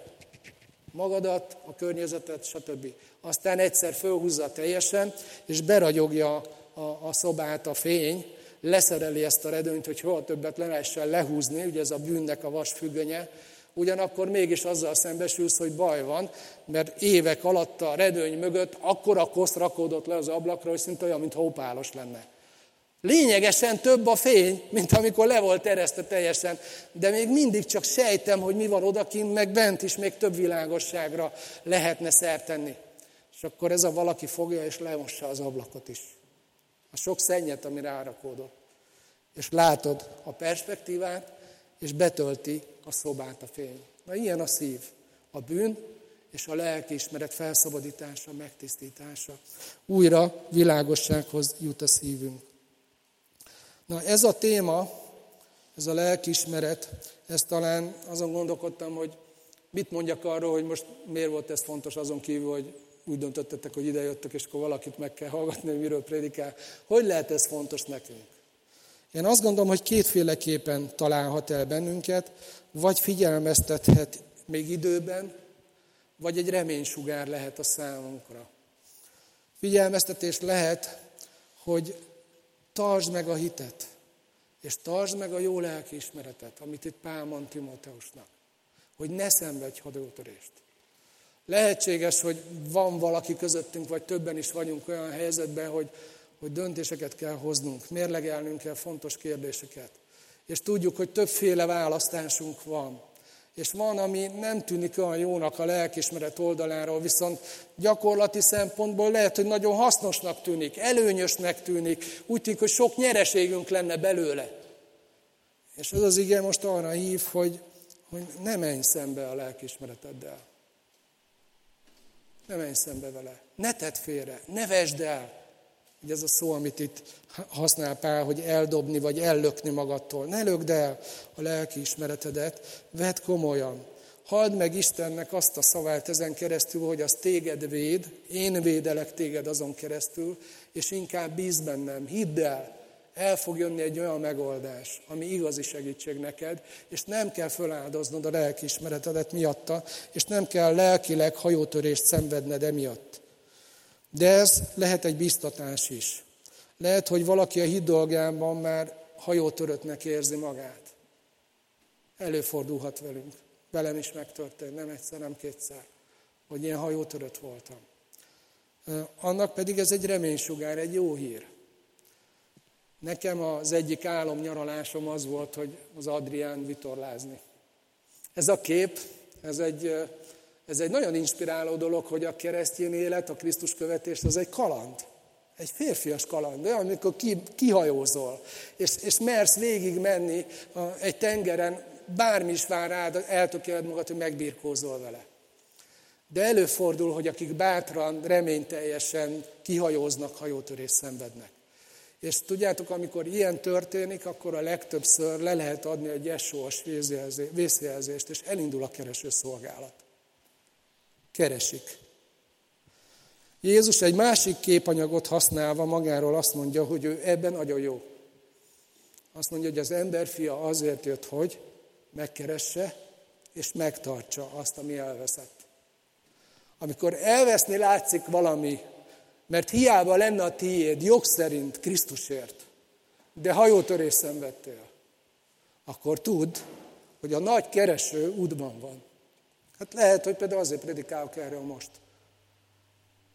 Magadat, a környezetet, stb. Aztán egyszer fölhúzza teljesen, és beragyogja a, a szobát a fény, leszereli ezt a redőnyt, hogy hol többet le lehessen lehúzni, ugye ez a bűnnek a vasfüggönye, ugyanakkor mégis azzal szembesülsz, hogy baj van, mert évek alatt a redőny mögött akkora kosz rakódott le az ablakra, hogy szinte olyan, mint hópálos lenne. Lényegesen több a fény, mint amikor le volt eresztve teljesen, de még mindig csak sejtem, hogy mi van odakint, meg bent is még több világosságra lehetne szertenni. És akkor ez a valaki fogja és lemossa az ablakot is. A sok szennyet, ami rárakódott. És látod a perspektívát, és betölti a szobát a fény. Na ilyen a szív. A bűn és a lelkiismeret felszabadítása, megtisztítása. Újra világossághoz jut a szívünk. Na ez a téma, ez a lelkiismeret, ez talán azon gondolkodtam, hogy mit mondjak arról, hogy most miért volt ez fontos azon kívül, hogy úgy döntöttetek, hogy idejöttek, és akkor valakit meg kell hallgatni, hogy miről prédikál. Hogy lehet ez fontos nekünk? Én azt gondolom, hogy kétféleképpen találhat el bennünket, vagy figyelmeztethet még időben, vagy egy reménysugár lehet a számunkra. Figyelmeztetés lehet, hogy tartsd meg a hitet, és tartsd meg a jó lelkiismeretet, amit itt Pál mond Timóteusnak, hogy ne szenvedj hadótörést. Lehetséges, hogy van valaki közöttünk, vagy többen is vagyunk olyan helyzetben, hogy, hogy döntéseket kell hoznunk, mérlegelnünk kell fontos kérdéseket. És tudjuk, hogy többféle választásunk van. És van, ami nem tűnik olyan jónak a lelkismeret oldaláról, viszont gyakorlati szempontból lehet, hogy nagyon hasznosnak tűnik, előnyösnek tűnik, úgy tűnik, hogy sok nyereségünk lenne belőle. És ez az igen most arra hív, hogy, hogy ne menj szembe a lelkismereteddel. Ne menj szembe vele. Ne tedd félre, ne vesd el. Ugye ez a szó, amit itt használ Pál, hogy eldobni vagy ellökni magadtól. Ne lökd el a lelki ismeretedet, vedd komolyan. Halld meg Istennek azt a szavát ezen keresztül, hogy az téged véd, én védelek téged azon keresztül, és inkább bíz bennem, hidd el, el fog jönni egy olyan megoldás, ami igazi segítség neked, és nem kell föláldoznod a lelkiismeretedet miatta, és nem kell lelkileg hajótörést szenvedned emiatt. De ez lehet egy biztatás is. Lehet, hogy valaki a hit dolgában már hajótöröttnek érzi magát. Előfordulhat velünk. Velem is megtörtént, nem egyszer, nem kétszer, hogy ilyen hajótörött voltam. Annak pedig ez egy reménysugár, egy jó hír. Nekem az egyik álom nyaralásom az volt, hogy az Adrián vitorlázni. Ez a kép, ez egy, ez egy nagyon inspiráló dolog, hogy a keresztény élet, a Krisztus követés, az egy kaland. Egy férfias kaland, olyan, amikor ki, kihajózol, és, és mersz végig menni a, egy tengeren, bármi is vár rád, eltökéled magad, hogy megbirkózol vele. De előfordul, hogy akik bátran, reményteljesen kihajóznak, hajótörés szenvednek. És tudjátok, amikor ilyen történik, akkor a legtöbbször le lehet adni egy SOS vészjelzést, és elindul a kereső szolgálat. Keresik. Jézus egy másik képanyagot használva magáról azt mondja, hogy ő ebben nagyon jó. Azt mondja, hogy az emberfia azért jött, hogy megkeresse és megtartsa azt, ami elveszett. Amikor elveszni látszik valami, mert hiába lenne a tiéd jog szerint Krisztusért, de hajótörés szenvedtél, akkor tudd, hogy a nagy kereső útban van. Hát lehet, hogy például azért predikálok erről most.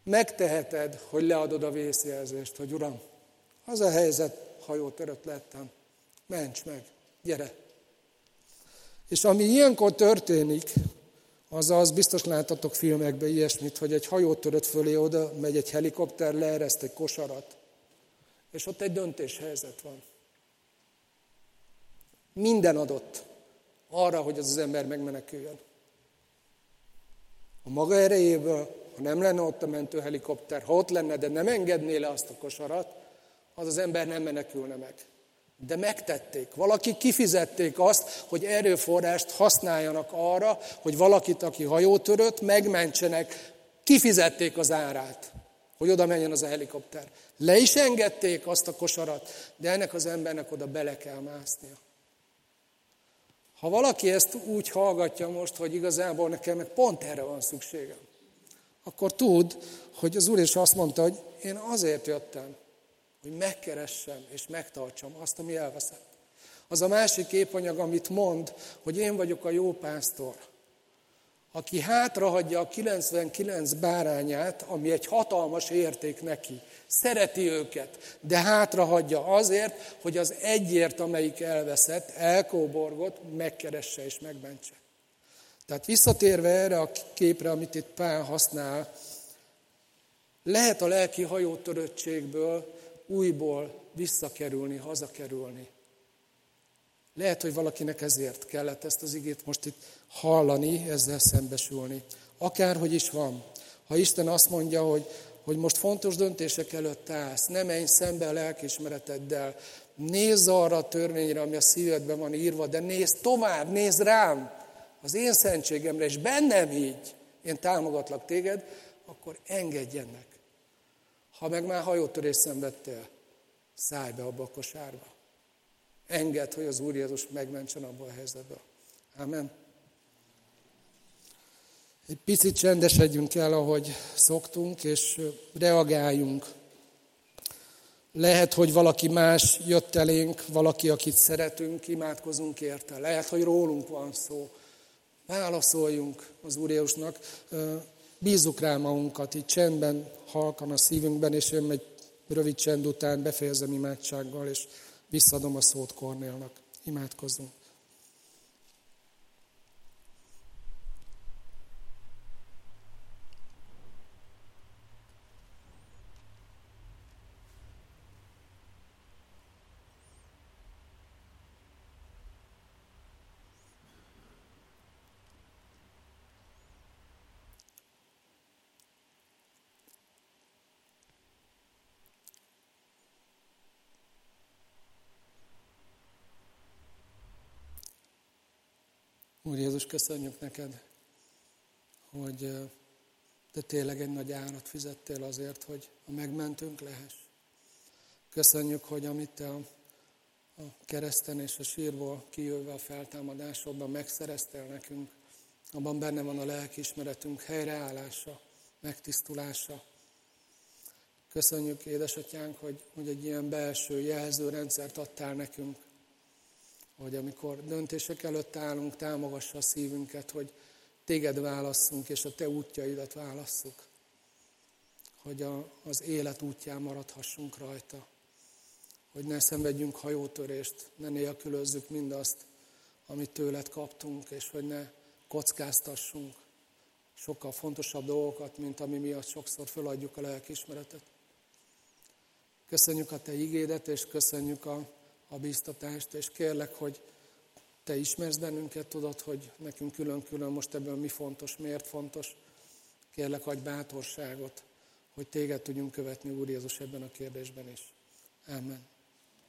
Megteheted, hogy leadod a vészjelzést, hogy Uram, az a helyzet, hajótörött lettem, ments meg, gyere. És ami ilyenkor történik, Azaz biztos láttatok filmekben ilyesmit, hogy egy hajó törött fölé oda, megy egy helikopter, leereszt egy kosarat, és ott egy döntéshelyzet van. Minden adott arra, hogy az az ember megmeneküljön. A maga erejéből, ha nem lenne ott a mentőhelikopter, ha ott lenne, de nem engedné le azt a kosarat, az az ember nem menekülne meg. De megtették. Valaki kifizették azt, hogy erőforrást használjanak arra, hogy valakit, aki hajótörött, megmentsenek. Kifizették az árát, hogy oda menjen az a helikopter. Le is engedték azt a kosarat, de ennek az embernek oda bele kell másznia. Ha valaki ezt úgy hallgatja most, hogy igazából nekem meg pont erre van szükségem, akkor tud, hogy az Úr is azt mondta, hogy én azért jöttem, hogy megkeressem és megtartsam azt, ami elveszett. Az a másik képanyag, amit mond, hogy én vagyok a jó pásztor, aki hátrahagyja a 99 bárányát, ami egy hatalmas érték neki. Szereti őket, de hátrahagyja azért, hogy az egyért, amelyik elveszett, elkóborgott, megkeresse és megmentse. Tehát visszatérve erre a képre, amit itt Pál használ, lehet a lelki hajótöröttségből újból visszakerülni, hazakerülni. Lehet, hogy valakinek ezért kellett ezt az igét most itt hallani, ezzel szembesülni. Akárhogy is van. Ha Isten azt mondja, hogy, hogy most fontos döntések előtt állsz, ne menj szembe a lelkismereteddel, nézz arra a törvényre, ami a szívedben van írva, de nézz tovább, nézz rám, az én szentségemre, és bennem így, én támogatlak téged, akkor engedj ennek. Ha meg már hajótörés szenvedtél, szállj be abba a kosárba. Engedd, hogy az Úr Jézus megmentsen abba a helyzetből. Amen. Egy picit csendesedjünk el, ahogy szoktunk, és reagáljunk. Lehet, hogy valaki más jött elénk, valaki, akit szeretünk, imádkozunk érte. Lehet, hogy rólunk van szó. Válaszoljunk az Úr Jézusnak, bízzuk rá magunkat, így csendben, halkan a szívünkben, és én egy rövid csend után befejezem imádsággal, és visszadom a szót Kornélnak. Imádkozzunk. Úr Jézus, köszönjük neked, hogy te tényleg egy nagy árat fizettél azért, hogy a megmentünk lehess. Köszönjük, hogy amit te a, a kereszten és a sírból kijöve a feltámadásodban megszereztél nekünk, abban benne van a lelkiismeretünk helyreállása, megtisztulása. Köszönjük, édesatyánk, hogy, hogy egy ilyen belső jelzőrendszert adtál nekünk, hogy amikor döntések előtt állunk, támogassa a szívünket, hogy téged válasszunk, és a te útjaidat válasszuk. Hogy a, az élet útján maradhassunk rajta. Hogy ne szenvedjünk hajótörést, ne nélkülözzük mindazt, amit tőled kaptunk, és hogy ne kockáztassunk sokkal fontosabb dolgokat, mint ami miatt sokszor föladjuk a lelkismeretet. Köszönjük a Te igédet, és köszönjük a a bíztatást, és kérlek, hogy te ismersz bennünket, tudod, hogy nekünk külön-külön most ebből mi fontos, miért fontos. Kérlek, adj bátorságot, hogy téged tudjunk követni, Úr Jézus, ebben a kérdésben is. Amen.